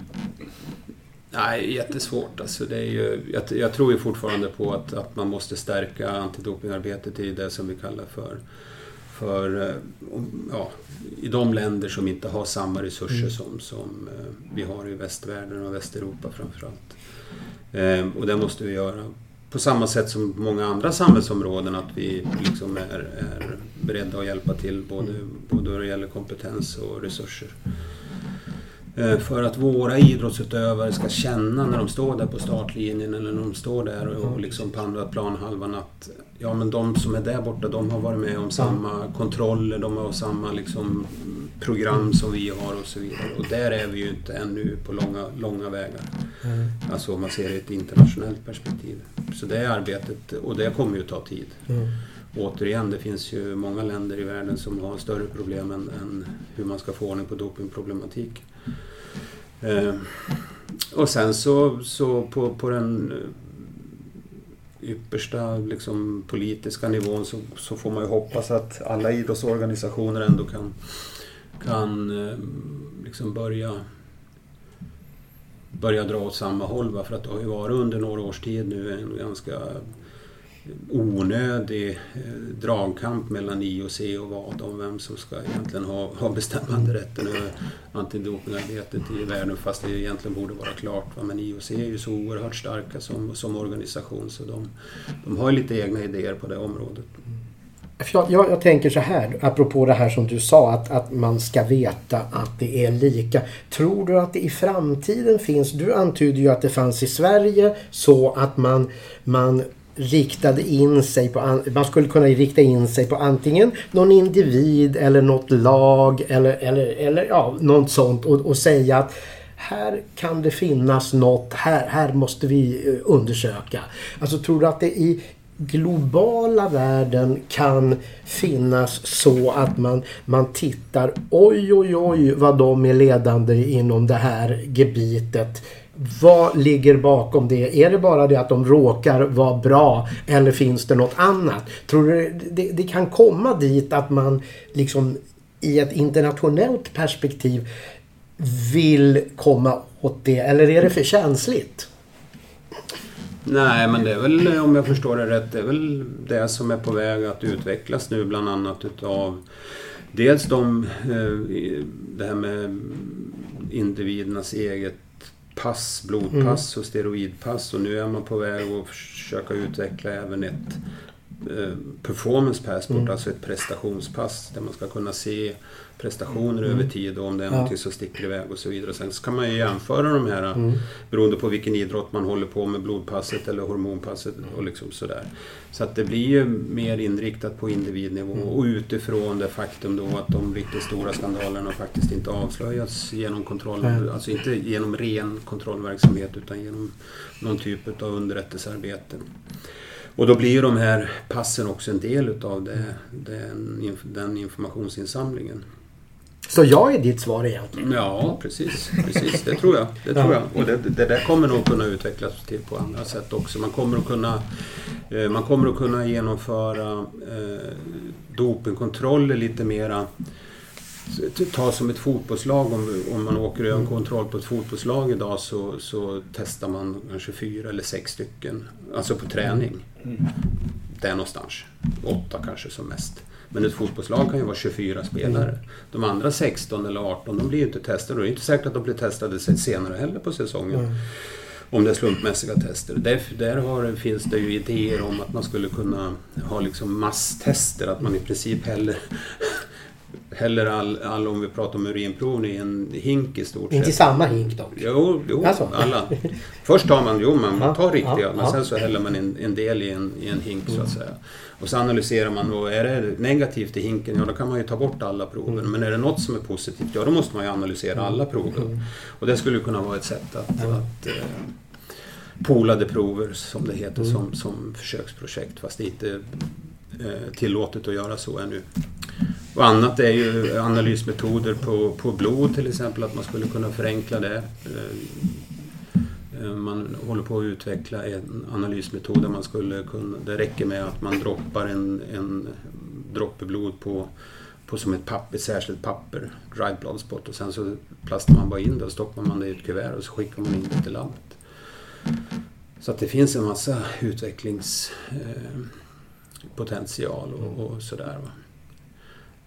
nej, jättesvårt alltså. Det är ju, jag, jag, tror ju fortfarande på att, att man måste stärka antidopingarbetet i det som vi kallar för för eh, ja, i de länder som inte har samma resurser mm. som, som eh, vi har i västvärlden och Västeuropa framförallt. Eh, och det måste vi göra på samma sätt som många andra samhällsområden att vi liksom är, är beredda att hjälpa till både, både då det gäller kompetens och resurser. Eh, för att våra idrottsutövare ska känna när de står där på startlinjen eller när de står där och liksom på andra planhalvan att ja, men de som är där borta de har varit med om samma kontroller, de har samma liksom program som vi har och så vidare. Och där är vi ju inte ännu på långa, långa vägar. Mm. Alltså om man ser det i ett internationellt perspektiv. Så det är arbetet, och det kommer ju ta tid. Mm. Återigen, det finns ju många länder i världen som har större problem än, än hur man ska få ordning på dopingproblematik. Eh, och sen så, så på, på den yppersta liksom, politiska nivån så, så får man ju hoppas att alla idrottsorganisationer ändå kan, kan eh, liksom börja börja dra åt samma håll. Va? För att det har ju varit under några års tid nu en ganska onödig eh, dragkamp mellan IOC och VAD om vem som ska egentligen ha, ha bestämmanderätten över antidopingarbetet i världen fast det egentligen borde vara klart. Va? Men IOC är ju så oerhört starka som, som organisation så de, de har ju lite egna idéer på det området. Jag, jag, jag, tänker så här, apropå det här som du sa, att, att man ska veta att det är lika. Tror du att det i framtiden finns, du antyder ju att det fanns i Sverige, så att man, man riktade in sig på, man skulle kunna rikta in sig på antingen någon individ eller något lag eller, eller, eller ja, något sånt och, och säga att här kan det finnas något, här, här måste vi eh, undersöka. Alltså tror du att det i globala världen kan finnas så att man, man tittar oj oj oj vad de är ledande inom det här gebitet vad ligger bakom det? Är det bara det att de råkar vara bra eller finns det något annat? Tror du det, det kan komma dit att man liksom i ett internationellt perspektiv vill komma åt det eller är det för känsligt? Nej, men det är väl, om jag förstår det rätt, det är väl det som är på väg att utvecklas nu bland annat utav dels de, eh, det här med individernas eget pass, blodpass och steroidpass och nu är man på väg att försöka utveckla även ett eh, performance passport, mm. alltså ett prestationspass där man ska kunna se prestationer mm. över tid och om det är ja. någonting som sticker iväg och så vidare. Sen så kan man ju jämföra de här mm. beroende på vilken idrott man håller på med, blodpasset eller hormonpasset och liksom sådär. Så att det blir ju mer inriktat på individnivå mm. och utifrån det faktum då att de riktigt stora skandalerna faktiskt inte avslöjats genom kontroll, mm. alltså inte genom ren kontrollverksamhet utan genom någon typ av underrättelsearbete. Och då blir de här passen också en del utav det, den, den informationsinsamlingen. Så jag är ditt svar egentligen? Ja, precis. precis det tror jag. Det tror jag. Och det, det där kommer nog kunna utvecklas till på andra sätt också. Man kommer att kunna, eh, man kommer att kunna genomföra eh, dopingkontroller lite mera ta som ett fotbollslag, om, om man åker och gör en kontroll på ett fotbollslag idag så, så testar man kanske fyra eller sex stycken. Alltså på träning. Mm. Där någonstans. Åtta kanske som mest. Men ett fotbollslag kan ju vara 24 spelare. De andra 16 eller 18 de blir ju inte testade. Och det är inte säkert att de blir testade sen- senare heller på säsongen. Mm. Om det är slumpmässiga tester. Där, där har, finns det ju idéer om att man skulle kunna ha liksom masstester. Att man i princip häller, häller all, all, om vi pratar om urinproven, i en hink i stort Inte sett. samma hink dock. Jo, jo Alltså. alla. Först tar man, jo, man Ja, tar riktiga, ja, men ja. sen så häller man en, en del i en, i en hink så att säga. Och så analyserar man och är det negativt i hinken, ja då kan man ju ta bort alla prover. Men är det något som är positivt, ja då måste man ju analysera alla prover. Och det skulle kunna vara ett sätt att, att eh, polade prover, som det heter, som, som försöksprojekt. Fast det inte Eh, tillåtet att göra så ännu. Och annat är ju analysmetoder på, på blod till exempel, att man skulle kunna förenkla det. Eh, eh, man håller på att utveckla en analysmetod där man skulle kunna, det räcker med att man droppar en, en droppe blod på, på som ett, papper, ett särskilt papper, dried blood spot, och sen så plastar man bara in det och stoppar man det i ett kuvert och så skickar man in det till labbet. Så att det finns en massa utvecklings utvecklingspotential och, och sådär.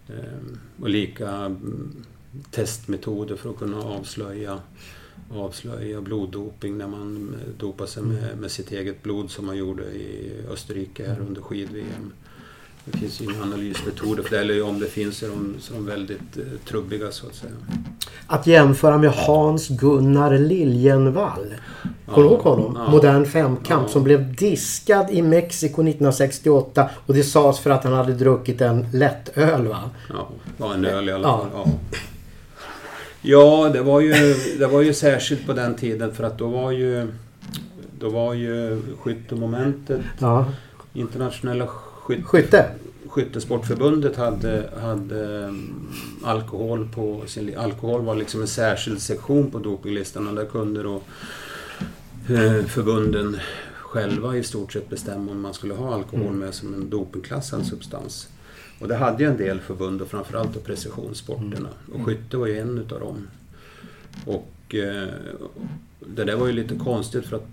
Ehm, Och lika mm, testmetoder för att kunna avslöja, avslöja bloddoping när man eh, dopar sig med, med sitt eget blod som man gjorde i Österrike här under skid-VM. Det finns ju inga analysmetoder för det, eller om det finns är de, så de väldigt eh, trubbiga så att säga. Att jämföra med Hans-Gunnar Liljenvall. Kommer du ihåg honom? Ja. Modern femkamp Ja. som blev diskad i Mexiko 1968 och det sades för att han hade druckit en lättöl va? Ja, en öl i alla Ja. fall. Ja. ja, det var, ju, det var ju särskilt på den tiden för att då var ju, då var ju skyttemomentet, Ja. internationella skyt, Skytte? Skyttesportförbundet hade, hade mm, alkohol på sin Alkohol var liksom en särskild sektion på dopinglistan och där kunde då eh, förbunden själva i stort sett bestämma om man skulle ha alkohol med som en dopingklassad substans. Och det hade ju en del förbund och framförallt då precisionssporterna. Och skytte var ju en utav dem. Och eh, det där var ju lite konstigt för att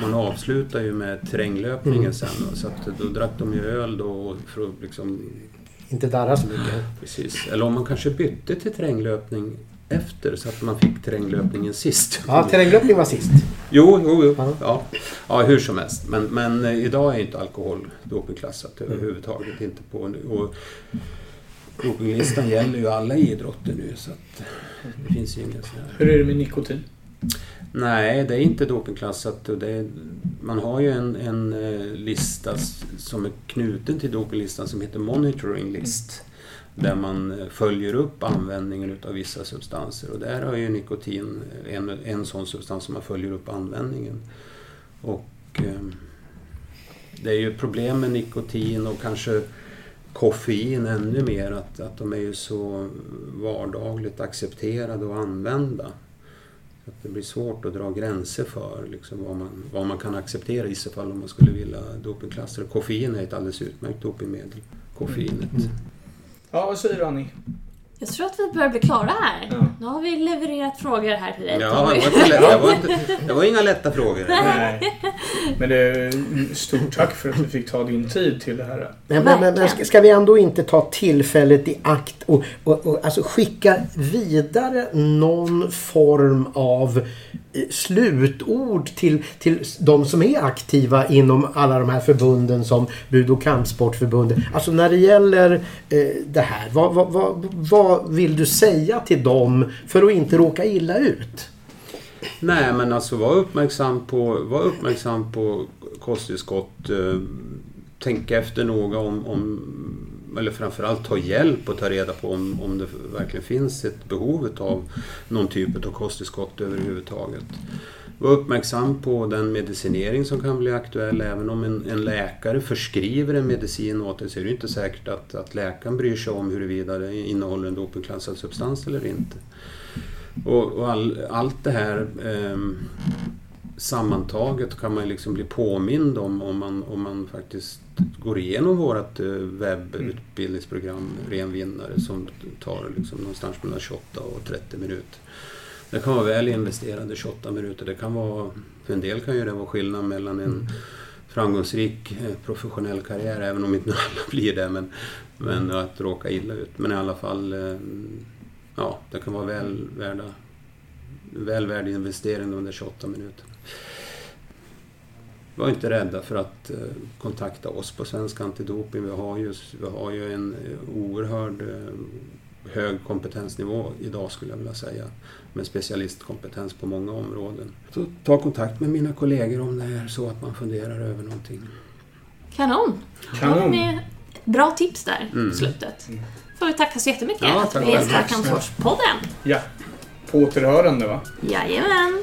man avslutar ju med terränglöpningen Mm. sen. Då, så att då drack de ju öl då för att liksom... Inte darra så mycket. Precis. Eller om man kanske bytte till terränglöpning efter så att man fick terränglöpningen sist. Ja, terränglöpning var sist. Jo, jo, jo. Ja. Ja. Ja. hur som helst. Men, men eh, idag är inte alkohol dopingklassat överhuvudtaget. Inte på, och dopinglistan gäller ju alla idrotter nu så att det finns ju sån här... Hur är det med nikotin? Nej, det är inte dopingklassat. Det är, man har ju en, en eh, lista som är knuten till dopinglistan som heter Monitoring List. Där man eh, följer upp användningen utav vissa substanser. Och där har ju nikotin en, en sån substans som man följer upp användningen. Och eh, det är ju problem med nikotin och kanske koffein ännu mer. Att, att de är ju så vardagligt accepterade och använda. Att det blir svårt att dra gränser för liksom, vad, man, vad man kan acceptera i så fall om man skulle vilja dopingklassa. Koffein är ett alldeles utmärkt dopingmedel. Koffeinet. Mm. Ja, vad säger du Annie? Jag tror att vi börjar bli klara här. Ja. Nu har vi levererat frågor här till dig Ja, det var, inte lätt, det, var inte, det var inga lätta frågor. Nej. Men det är stort tack för att vi fick ta din tid till det här. Men, men, men, ska, ska vi ändå inte ta tillfället i akt och, och, och alltså skicka vidare någon form av eh, slutord till, till de som är aktiva inom alla de här förbunden som Bud och kampsportförbundet. Alltså när det gäller eh, det här, vad, vad, vad, vad vill du säga till dem för att inte råka illa ut? Nej, men alltså var uppmärksam på, var uppmärksam på kosttillskott. Eh, tänk efter noga om, om eller framförallt ta hjälp och ta reda på om, om det verkligen finns ett behov av någon typ av kosttillskott överhuvudtaget. Var uppmärksam på den medicinering som kan bli aktuell. Även om en, en läkare förskriver en medicin åt dig så är det inte säkert att, att läkaren bryr sig om huruvida det innehåller en dopingklassad substans eller inte. Och, och all, allt det här eh, sammantaget kan man liksom bli påmind om om man, om man faktiskt går igenom vårt eh, webbutbildningsprogram Ren vinnare som tar liksom någonstans mellan 28 och 30 minuter. Det kan vara väl investerade 28 minuter. Det kan vara, för en del kan ju det vara skillnad mellan en framgångsrik eh, professionell karriär, även om inte alla blir det, men, men att råka illa ut. Men i alla fall, eh, ja, det kan vara väl värda väl värd investering under 28 minuter. Var inte rädda för att eh, kontakta oss på Svensk Antidoping. Vi har ju, vi har ju en oerhörd hög kompetensnivå idag skulle jag vilja säga. Med specialistkompetens på många områden. Så ta kontakt med mina kollegor om det är så att man funderar över någonting. Kanon! Kanon. Med ett bra tips där Mm. på slutet. får vi tacka så jättemycket Ja, att tack gästar Kampsportspodden. Ja. På återhörande va? Jajamän!